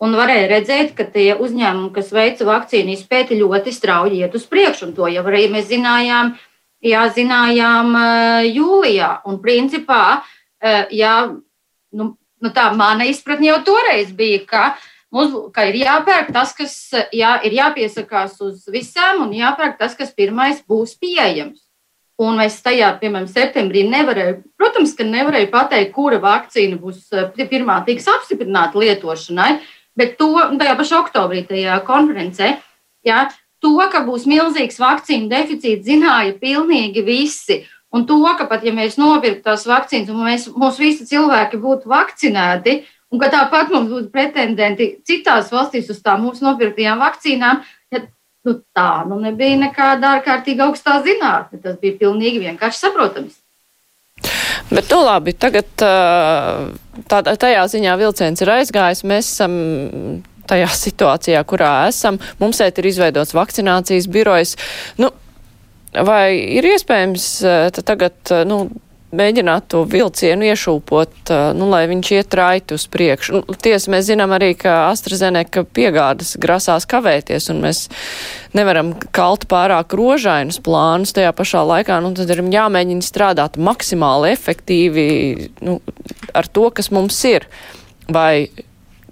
Un varēja redzēt, ka tie uzņēmumi, kas veica vakcīnu izpēti, ļoti strauji iet uz priekšu. Un to jau arī mēs zinājām, jā, zinājām jūlijā. Un principā, jā, nu, nu tā mana izpratne jau toreiz bija, ka, mums, ka ir jāpērk tas, kas jā, ir jāpiesakās uz visām, un jāpērk tas, kas pirmais būs pieejams. Un mēs tajā, piemēram, septembrī nevarējām, protams, ka nevarēju pateikt, kura vakcīna būs pirmā tiks apstiprināta lietošanai. Bet to tajā pašā oktobrī, tajā konferencē, ja, to, ka būs milzīgs vakcīnu deficīts, zināja pilnīgi visi. Un to, ka pat ja mēs nopirktu tās vakcīnas, un mēs, mūsu visi cilvēki būtu vakcinēti, un ka tāpat mums būtu pretendenti citās valstīs uz tām mūsu nopirktajām vakcīnām, ja, nu, tā nu nebija nekāda ārkārtīgi augstā zinātne. Tas bija pilnīgi vienkārši saprotams. Bet, nu labi, tagad tādā, tajā ziņā vilciens ir aizgājis. Mēs esam tajā situācijā, kurā esam. Mums šeit ir izveidots vakcinācijas birojas. Nu, vai ir iespējams tagad, nu, mēģināt to vilcienu iešūpot, nu, lai viņš iet raiti uz priekšu. Nu, tiesa, mēs zinām arī, ka AstraZeneca piegādas grasās kavēties, un mēs nevaram kalt pārāk rožainus plānus tajā pašā laikā, nu, tad ir jāmēģina strādāt maksimāli efektīvi nu, ar to, kas mums ir. Vai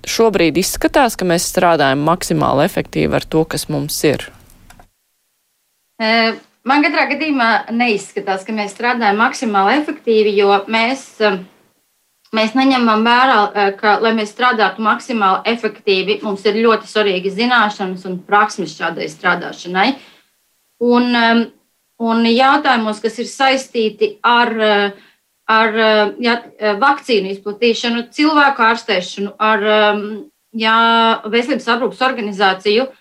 šobrīd izskatās, ka mēs strādājam maksimāli efektīvi ar to, kas mums ir? E Man katrā gadījumā neizskatās, ka mēs strādājam maksimāli efektīvi, jo mēs, um, mēs neņemam vērā, uh, ka, lai mēs strādātu maksimāli efektīvi, mums ir ļoti svarīgi zināšanas un prasmes šādai strādāšanai. Un, um, un jautājumos, kas ir saistīti ar, uh, ar uh, jā, vakcīnu izplatīšanu, cilvēku ārstēšanu, ar um, jā, veselības aprūpas organizāciju,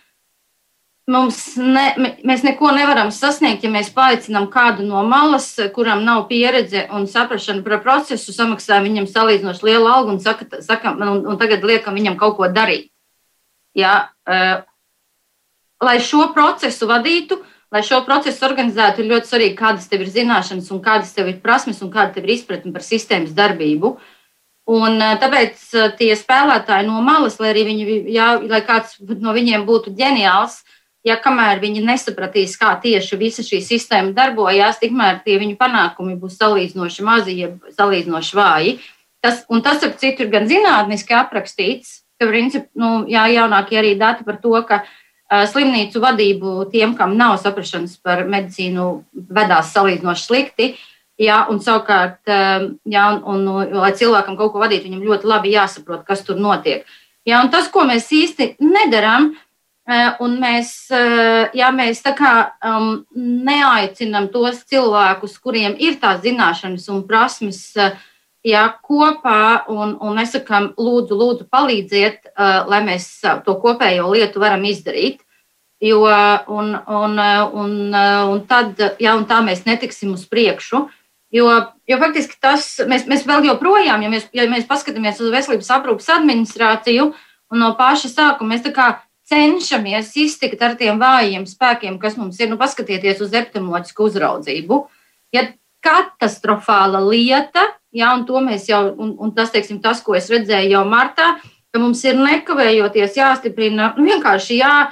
Mums ne, mēs neko nevaram sasniegt, ja mēs paaicinām kādu no malas, kuram nav pieredze un saprāšana par procesu, samaksājam viņam salīdzinoši lielu algu un, saka, saka, un, un tagad liekam viņam kaut ko darīt. Ja, uh, lai šo procesu vadītu, lai šo procesu organizētu, ir ļoti svarīgi, kādas tev ir zināšanas, un kādas tev ir prasmes un kāda tev ir izpratne par sistēmas darbību. Un, uh, tāpēc uh, tie spēlētāji no malas, lai arī viņi, jā, lai kāds no viņiem būtu ģeniāls, uh, ja kamēr viņi nesapratīs, kā tieši visa šī sistēma darbojās, tikmēr tie viņu panākumi būs salīdzinoši mazi, jeb salīdzinoši vāji. Tas, un tas, ap citu, ir gan zinātniski aprakstīts, ka princip, nu, jā, jaunākie arī dati par to, ka uh, slimnīcu vadību tiem, kam nav saprašanas par medicīnu, vedās salīdzinoši slikti. Jā, un savukārt, uh, jā, un, un, lai cilvēkam kaut ko vadītu, viņam ļoti labi jāsaprot, kas tur notiek. Ja, un tas, ko mēs īsti nedarām, un mēs, ja mēs tā kā um, neaicinām tos cilvēkus, kuriem ir tās zināšanas un prasmes, ja, kopā un, un nesakām, lūdzu, lūdzu, palīdziet, lai mēs to kopējo lietu varam izdarīt. Jo, un, un, un, un tad, ja un tā mēs netiksim uz priekšu, Jo, jo faktiski tas, mēs, mēs vēl joprojām, ja mēs, ja mēs paskatāmies uz veselības aprūpas administrāciju, un no paša sākuma mēs cenšamies iztikt ar tiem vājiem spēkiem, kas mums ir, nu, paskatieties uz epidemioloģisku uzraudzību. Ja katastrofāla lieta, ja, un jau, un, un tas, teiksim, tas, ko es redzēju jau martā, ka mums ir nekavējoties jāstiprina, nu, vienkārši jā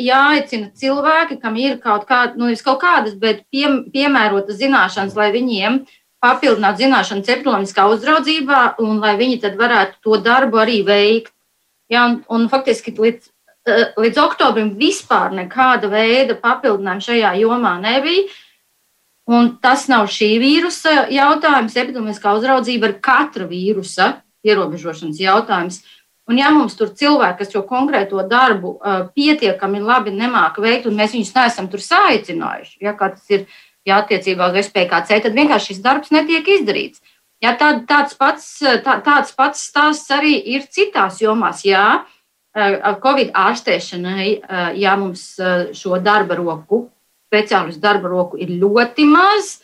jāaicina cilvēki, kam ir kaut, kā, nu, kaut kādas, bet pie, piemērotas zināšanas, lai viņiem papildinātu zināšanas epidemioloģiskā uzraudzībā, un lai viņi tad varētu to darbu arī veikt. Ja, un, un faktiski līdz, līdz oktobrim vispār nekāda veida papildinājumu šajā jomā nebija. Un tas nav šī vīrusa jautājums. Epidemioloģiskā uzraudzība ir katra vīrusa ierobežošanas jautājums. Un, ja mums tur cilvēki, kas šo konkrēto darbu uh, pietiekami labi nemāca veikt, un mēs viņus neesam tur saicinājuši, ja tas ir ja, attiecībā uz SPKC, tad vienkārši šis darbs netiek izdarīts. Ja, tā, tāds, pats, tā, tāds pats stāsts arī ir citās jomās. Jā, Covid ārstēšanai, ja mums šo darba roku, speciālistu darba roku ir ļoti maz,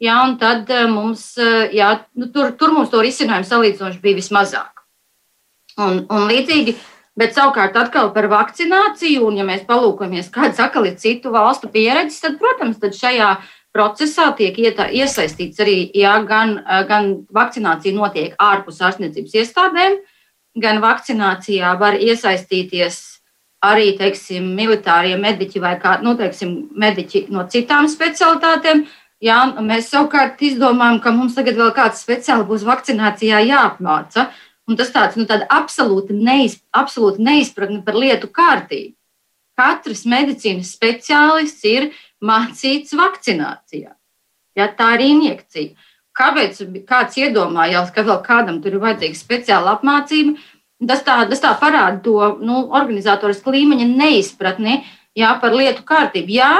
jā, tad mums, jā, nu, tur, tur mums to risinājumu salīdzinoši bija vismazāk. Un, un līdzīgi, bet savukārt atkal par vakcināciju, un ja mēs palūkojamies, kādas atkal ir citu valstu pieredzes, tad, protams, tad šajā procesā tiek ieta, iesaistīts arī, ja gan, gan vakcinācija notiek ārpus ārstniecības iestādēm, gan vakcinācijā var iesaistīties arī, teiksim, militārie mediķi vai kā, nu, teiksim, mediķi no citām specialitātēm. Jā, mēs savukārt izdomājam, ka mums tagad vēl kāds speciāli būs vakcinācijā jāapmāca. Un tas tāds nu, absolūti, neiz, absolūti neizpratne par lietu kārtību. Katrs medicīnas speciālists ir mācīts vakcinācijā. Ja, tā ir injekcija. Kāpēc kāds iedomājās, ka vēl kādam tur ir vajadzīga speciāla apmācība? Tas tā, tas tā parāda to nu, organizatorisku līmeņa neizpratni jā, par lietu kārtību. Jā,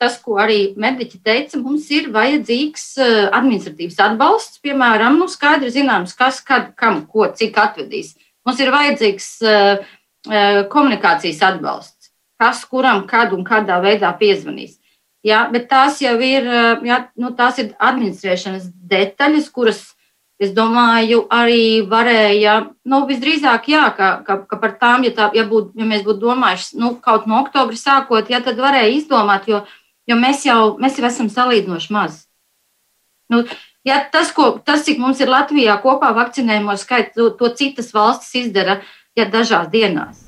tas, ko arī mediķi teica, mums ir vajadzīgs eh, administratīvs atbalsts, piemēram, nu, skaidri zināms, kas, kad, kam, ko, cik atvedīs. Mums ir vajadzīgs eh, eh, komunikācijas atbalsts, kas, kuram, kad un kādā veidā piezvanīs. Ja, bet tās jau ir, ja, nu, tās ir administrēšanas detaļas, kuras, es domāju, arī varēja, nu, visdrīzāk, jā, ka, ka, ka par tām, ja, tā, ja, būt, ja mēs būtu domājuši, nu, kaut no oktobra sākot, ja tad varēja izdomāt, jo, jo mēs jau, mēs jau esam salīdzinoši maz. Nu, ja tas, ko, tas, cik mums ir Latvijā kopā vakcinējumu skaits, to, to citas valstis izdara ja, dažās dienās.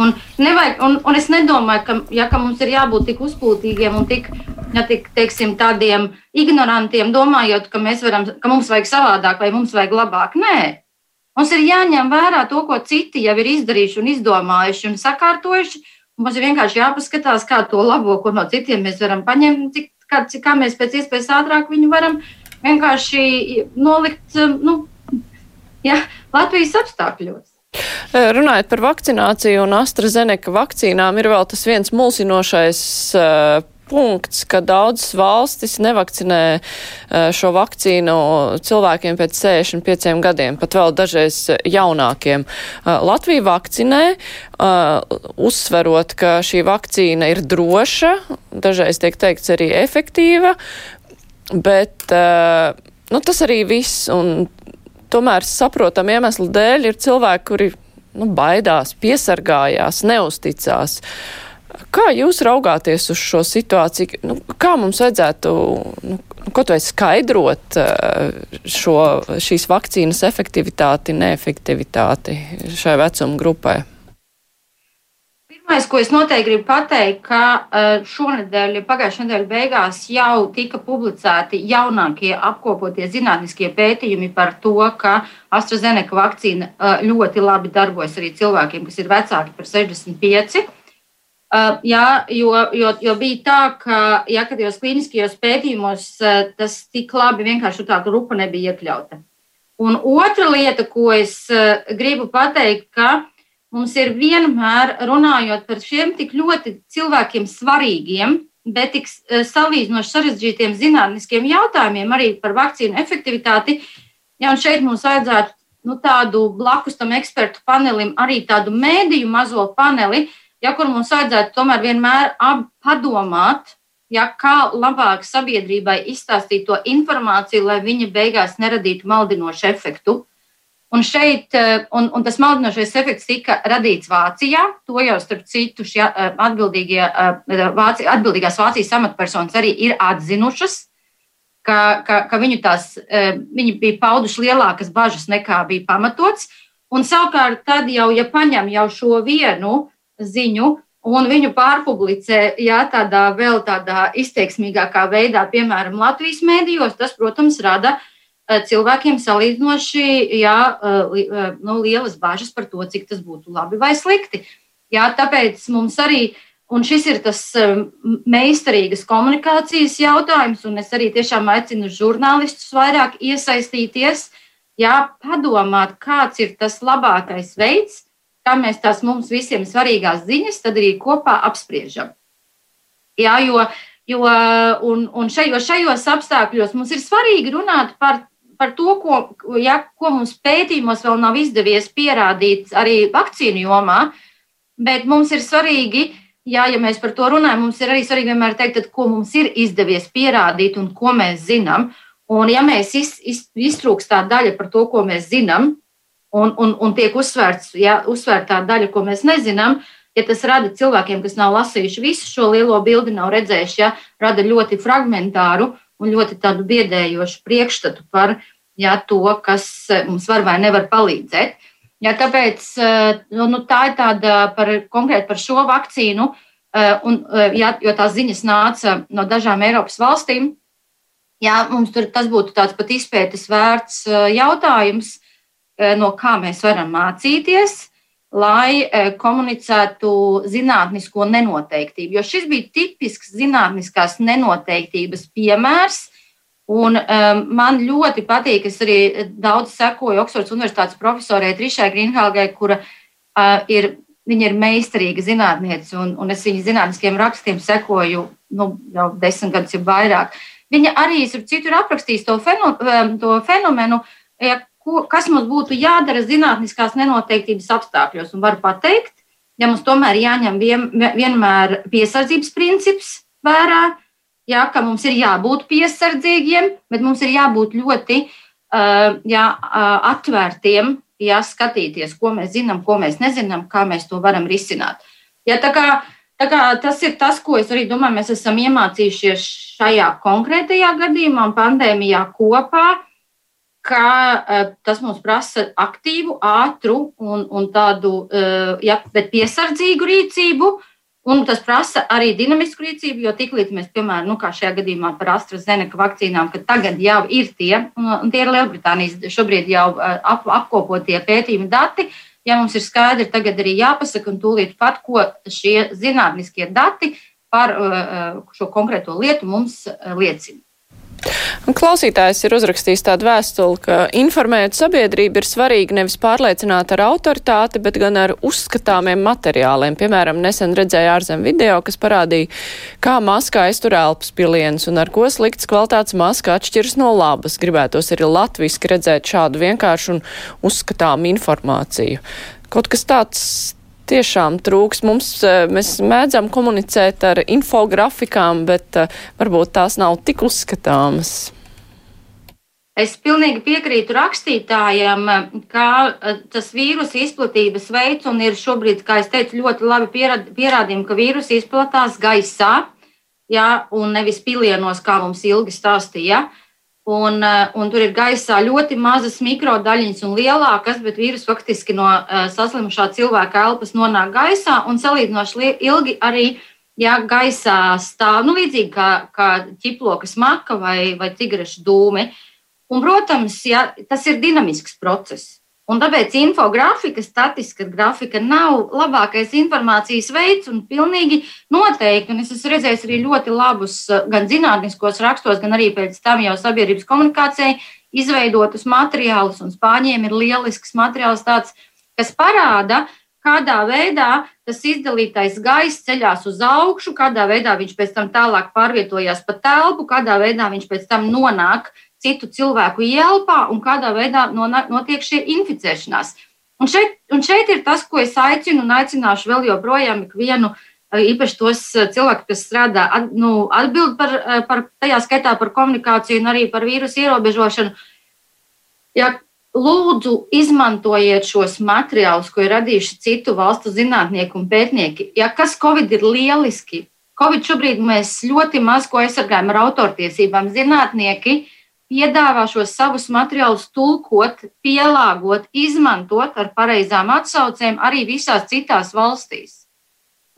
Un, nevajag, un, un es nedomāju, ka, ja, ka mums ir jābūt tik uzpūtīgiem un tik, ja, tik teiksim, tādiem ignorantiem, domājot, ka, varam, ka mums vajag savādāk vai mums vajag labāk. Nē, mums ir jāņem vērā to, ko citi jau ir izdarījuši un izdomājuši un sakārtojuši, Mums ir vienkārši jāpaskatās, kā to labo, ko no citiem mēs varam paņemt, cik, kā, cik, kā mēs pēc iespējas ātrāk viņu varam vienkārši nolikt nu, ja, Latvijas apstākļos. Runājot par vakcināciju un AstraZeneca vakcīnām, ir vēl tas viens mulsinošais uh, punkts, ka daudzas valstis nevakcinē šo vakcīnu cilvēkiem pēc 65 gadiem, pat vēl dažreiz jaunākiem. Latvija vakcinē, uzsverot, ka šī vakcīna ir droša, dažreiz tiek teikts arī efektīva, bet nu, tas arī viss. Un tomēr saprotam iemeslu dēļ ir cilvēki, kuri nu, baidās, piesargājās, neusticās. Kā jūs raugāties uz šo situāciju? Nu, kā mums vajadzētu, nu, tu esi skaidrot eh, šo, šīs vakcīnas efektivitāti, neefektivitāti šai vecuma grupai? Pirmais, ko es noteikti gribu pateikt, ka eh, šonadēļ, pagājušā nedēļa beigās jau tika publicēti jaunākie apkopotie zinātniskie pētījumi par to, ka AstraZeneca vakcīna eh, ļoti labi darbojas arī cilvēkiem, kas ir vecāki par 65 Uh, jā, jo, jo, jo bija tā, ka, ja tajos klīniskajos pētījumos tas tik labi vienkārši tā grupa nebija iekļauta. Un otra lieta, ko es gribu pateikt, ka mums ir vienmēr runājot par šiem tik ļoti cilvēkiem svarīgiem, bet tik salīdzinoši sarežģītiem zinātniskiem jautājumiem, arī par vakcīnu efektivitāti. Ja, šeit mums vajadzētu nu, tādu blakus tam ekspertu panelim, arī tādu mēdīju mazo paneli, ja, kur mums vajadzētu tomēr vienmēr padomāt, ja, kā labāk sabiedrībai izstāstīt to informāciju, lai viņa beigās neradītu maldinošu efektu. Un, šeit, eh, un, un tas maldinošais efekts tika radīts Vācijā. To jau, starp citu, šie eh, eh, Vācija, atbildīgās Vācijas amatpersonas arī ir atzinušas ka, ka, ka viņu tās, viņi bija pauduši lielākas bažas nekā bija pamatots. Un savukārt, tad jau, ja paņem jau šo vienu ziņu un viņu pārpublicē, jā, tādā vēl tādā izteiksmīgākā veidā, piemēram, Latvijas mēdījos, tas, protams, rada e, cilvēkiem salīdzinoši jā, e, nu, lielas bažas par to, cik tas būtu labi vai slikti. Jā, tāpēc mums arī šis ir tas meistarīgas komunikācijas jautājums, un es arī tiešām aicinu žurnālistus vairāk iesaistīties, jā, padomāt, kāds ir tas labākais veids, kā mēs tās mums visiem svarīgās ziņas tad arī kopā apspriežam. Jā, jo, jo un, un šajos, šajos apstākļos mums ir svarīgi runāt par, par to, ko, ja, ko mums pētījumos vēl nav izdevies pierādīt arī vakcīnu jomā, bet mums ir svarīgi Jā, ja mēs par to runājam, mums ir arī svarīgi vienmēr teikt, tad, ko mums ir izdevies pierādīt un ko mēs zinām. Un, ja mēs iz, iz, iztrūkst tā daļa par to, ko mēs zinām, un, un, un tiek uzsvērts, ja, uzsvērt tā daļa, ko mēs nezinām, ja tas rada cilvēkiem, kas nav lasījuši visu šo lielo bildi, nav redzējuši, ja, rada ļoti fragmentāru un ļoti tādu biedējošu priekšstatu par ja, to, kas mums var vai nevar palīdzēt. Ja, tāpēc eh, nu, tā ir tāda par, konkrēti par šo vakcīnu, eh, un, eh, ja, jo tās ziņas nāca no dažām Eiropas valstīm. Jā, mums tur tas būtu tāds pat izpētes vērts jautājums, no kā mēs varam mācīties, lai komunicētu zinātnisko nenoteiktību. Jo šis bija tipisks zinātniskās nenoteiktības piemērs, Un, um, man ļoti patīk, es arī daudz sekoju Oksfords Universitātes profesorai Trišai Grīnhāgai, kura uh, ir, viņa ir meistarīga zinātniece, un, un es viņas zinātniskiem rakstiem sekoju nu, jau desmit gadus, jau vairāk. Viņa arī ir citur aprakstījis to, feno, to fenomenu, ja, ko, kas mums būtu jādara zinātniskās nenoteiktības apstākļos. Un varu pateikt, ja mums tomēr jāņem vien, vienmēr piesardzības princips vērā, jā, ka mums ir jābūt piesardzīgiem, bet mums ir jābūt ļoti uh, jā, uh, atvērtiem, jā, skatīties, ko mēs zinām, ko mēs nezinām, kā mēs to varam risināt. Ja, tā kā, tā kā tas ir tas, ko es arī domāju, mēs esam iemācījušies šajā konkrētajā gadījumā, pandēmijā kopā, ka uh, tas mums prasa aktīvu, ātru un, un tādu, uh, jā, bet piesardzīgu rīcību, Un tas prasa arī dinamisku rīcību, jo tiklīdz mēs, piemēram, nu, šajā gadījumā par AstraZeneca vakcīnām, ka tagad jau ir tie, un tie ir Lielbritānijas šobrīd jau ap, apkopotie pētījumi dati, ja mums ir skaidri tagad arī jāpasaka un tūlīt pat, ko šie zinātniskie dati par šo konkrēto lietu mums liecina. Klausītājs ir uzrakstījis tādu vēstuli, ka informēt sabiedrību ir svarīgi nevis pārliecināt ar autoritāti, bet gan ar uzskatāmiem materiāliem. Piemēram, nesen redzēju ārzem video, kas parādīja, kā maskā aiztur elpas piliens un ar ko slikts kvalitātes maska atšķiras no labas. Gribētos arī latviski redzēt šādu vienkāršu un uzskatām informāciju. Kaut kas tāds tiešām trūks. Mums, eh, mēs mēdzam komunicēt ar infografikām, bet eh, varbūt tās nav tik uzskatāmas. Es pilnīgi piekrītu rakstītājam, ka eh, tas vīrusu izplatības veids un ir šobrīd, kā es teicu, ļoti labi pierādījumi, ka vīrusu izplatās gaisā, ja, un nevis pilienos, kā mums ilgi stāstīja. Ja. Un, eh, un tur ir gaisā ļoti mazas mikrodaļiņas un lielākas, bet vīrus faktiski no uh, saslimušā cilvēka elpas nonāk gaisā un salīdzinoši ilgi arī ja, gaisā stāv, nu, līdzīgi kā, kā ķiploka smaka vai, vai cigarešu dūmi. Un, protams, ja, tas ir dinamisks process. Un tāpēc infografika, statistiska grafika nav labākais informācijas veids un pilnīgi noteikti. Un es esmu redzējis arī ļoti labus gan zinātniskos rakstos, gan arī pēc tam jau sabiedrības komunikācijai izveidotus materiālus. Un spāņiem ir lielisks materiāls tāds, kas parāda, kādā veidā tas izdalītais gaiss ceļās uz augšu, kādā veidā viņš pēc tam tālāk pārvietojās pa telpu, kādā veidā viņš pēc tam nonāk citu cilvēku ielpā un kādā veidā notiek šī inficēšanās. Un šeit, un šeit ir tas, ko es aicinu un aicināšu vēl joprojām ikvienu, īpaši tos cilvēkus, kas strādā, nu, atbild par, par tajā skaitā par komunikāciju un arī par vīrusu ierobežošanu. Ja lūdzu, izmantojiet šos materiālus, ko ir radījuši citu valstu zinātnieki un pētnieki. Ja kas Covid ir lieliski, Covid šobrīd mēs ļoti maz ko aizsargājam ar autortiesībām. Zinātnieki piedāvā šos savus materiālus tulkot, pielāgot, izmantot ar pareizām atsaucēm arī visās citās valstīs.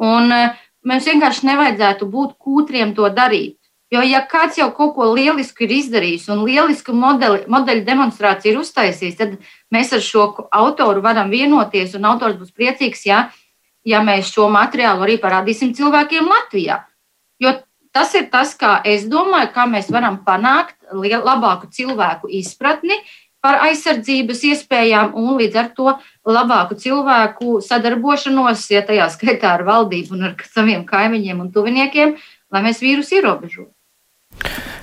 Un eh, mums vienkārši nevajadzētu būt kūtriem to darīt. Jo, ja kāds jau kaut ko lielisku ir izdarījis un lielisku modeli, modeļu demonstrāciju ir uztaisījis, tad mēs ar šo autoru varam vienoties, un autors būs priecīgs, ja, ja mēs šo materiālu arī parādīsim cilvēkiem Latvijā. Jo Tas ir tas, kā es domāju, kā mēs varam panākt labāku cilvēku izpratni par aizsardzības iespējām un līdz ar to labāku cilvēku sadarbošanos, ja tajā [laughs] skaitā ar valdību un ar saviem kaimiņiem un tuviniekiem, lai mēs vīrusu ierobežotu.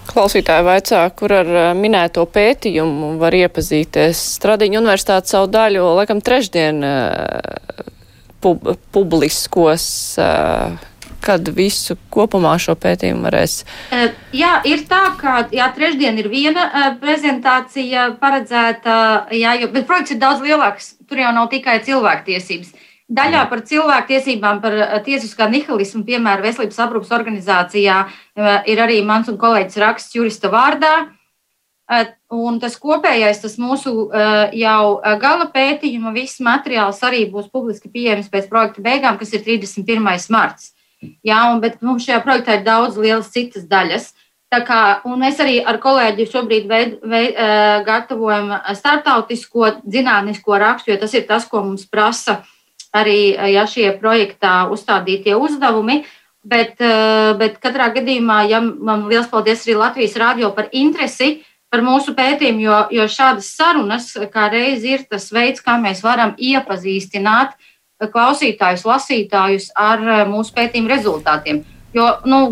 Klausītāji vaicā, kur ar eh, minēto pētījumu var iepazīties. Stradiņa universitāte savu daļu, laikam, trešdien eh, pub publiskos. Uh, kad visu kopumā šo pētījumu varēs? Jā, ir tā, ka jā, trešdien ir viena prezentācija paredzēta, jā, jo, bet projekts ir daudz lielāks. Tur jau nav tikai cilvēktiesības. Daļā par cilvēktiesībām, par tiesiskā nihilismu, piemēram, Veselības aprūpas organizācijā ir arī mans un kolēģis raksts jurista vārdā. Un tas kopējais, tas mūsu jau gala pētījuma, viss materiāls arī būs publiski pieejams pēc projekta beigām, kas ir 31. marts. Jā, un, bet mums šajā projektā ir daudz lielas citas daļas. Kā, mēs arī ar kolēģi šobrīd veid, veid, gatavojam startautisko zinātnisko rakstu, jo tas ir tas, ko mums prasa arī ja šie projektā uzstādītie uzdevumi. Bet, bet katrā gadījumā, ja man liels paldies arī Latvijas rādio par interesi par mūsu pētījumu, jo, jo šādas sarunas kā reiz ir tas veids, kā mēs varam iepazīstināt uh, klausītājus, lasītājus ar eh, mūsu pētījuma rezultātiem. Jo nu,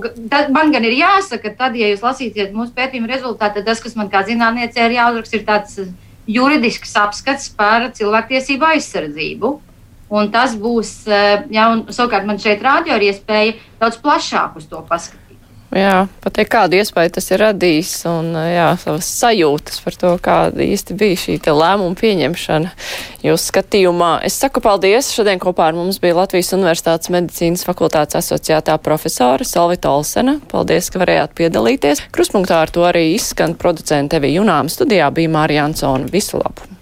man gan ir jāsaka, tad, ja jūs lasīsiet mūsu pētījuma rezultātu, tad tas, kas man kā zinātniecei ir jāuzraksta, ir tāds eh, juridisks apskats par cilvēktiesību aizsardzību. Un tas būs, eh, ja savukārt man šeit rādio ir iespēja daudz plašāk uz to paskatīties. Jā, pateikt, kādu iespēju tas ir radījis un jā, savas sajūtas par to, kāda īsti bija šī lēmuma pieņemšana jūsu skatījumā. Es saku paldies. Šodien kopā ar mums bija Latvijas Universitātes medicīnas fakultātes asociētā profesora Salvita Olsena. Paldies, ka varējāt piedalīties. Kruspunktā ar to arī izskan producente Evi Junām. Studijā bija Mārija Ansona. Visu labu!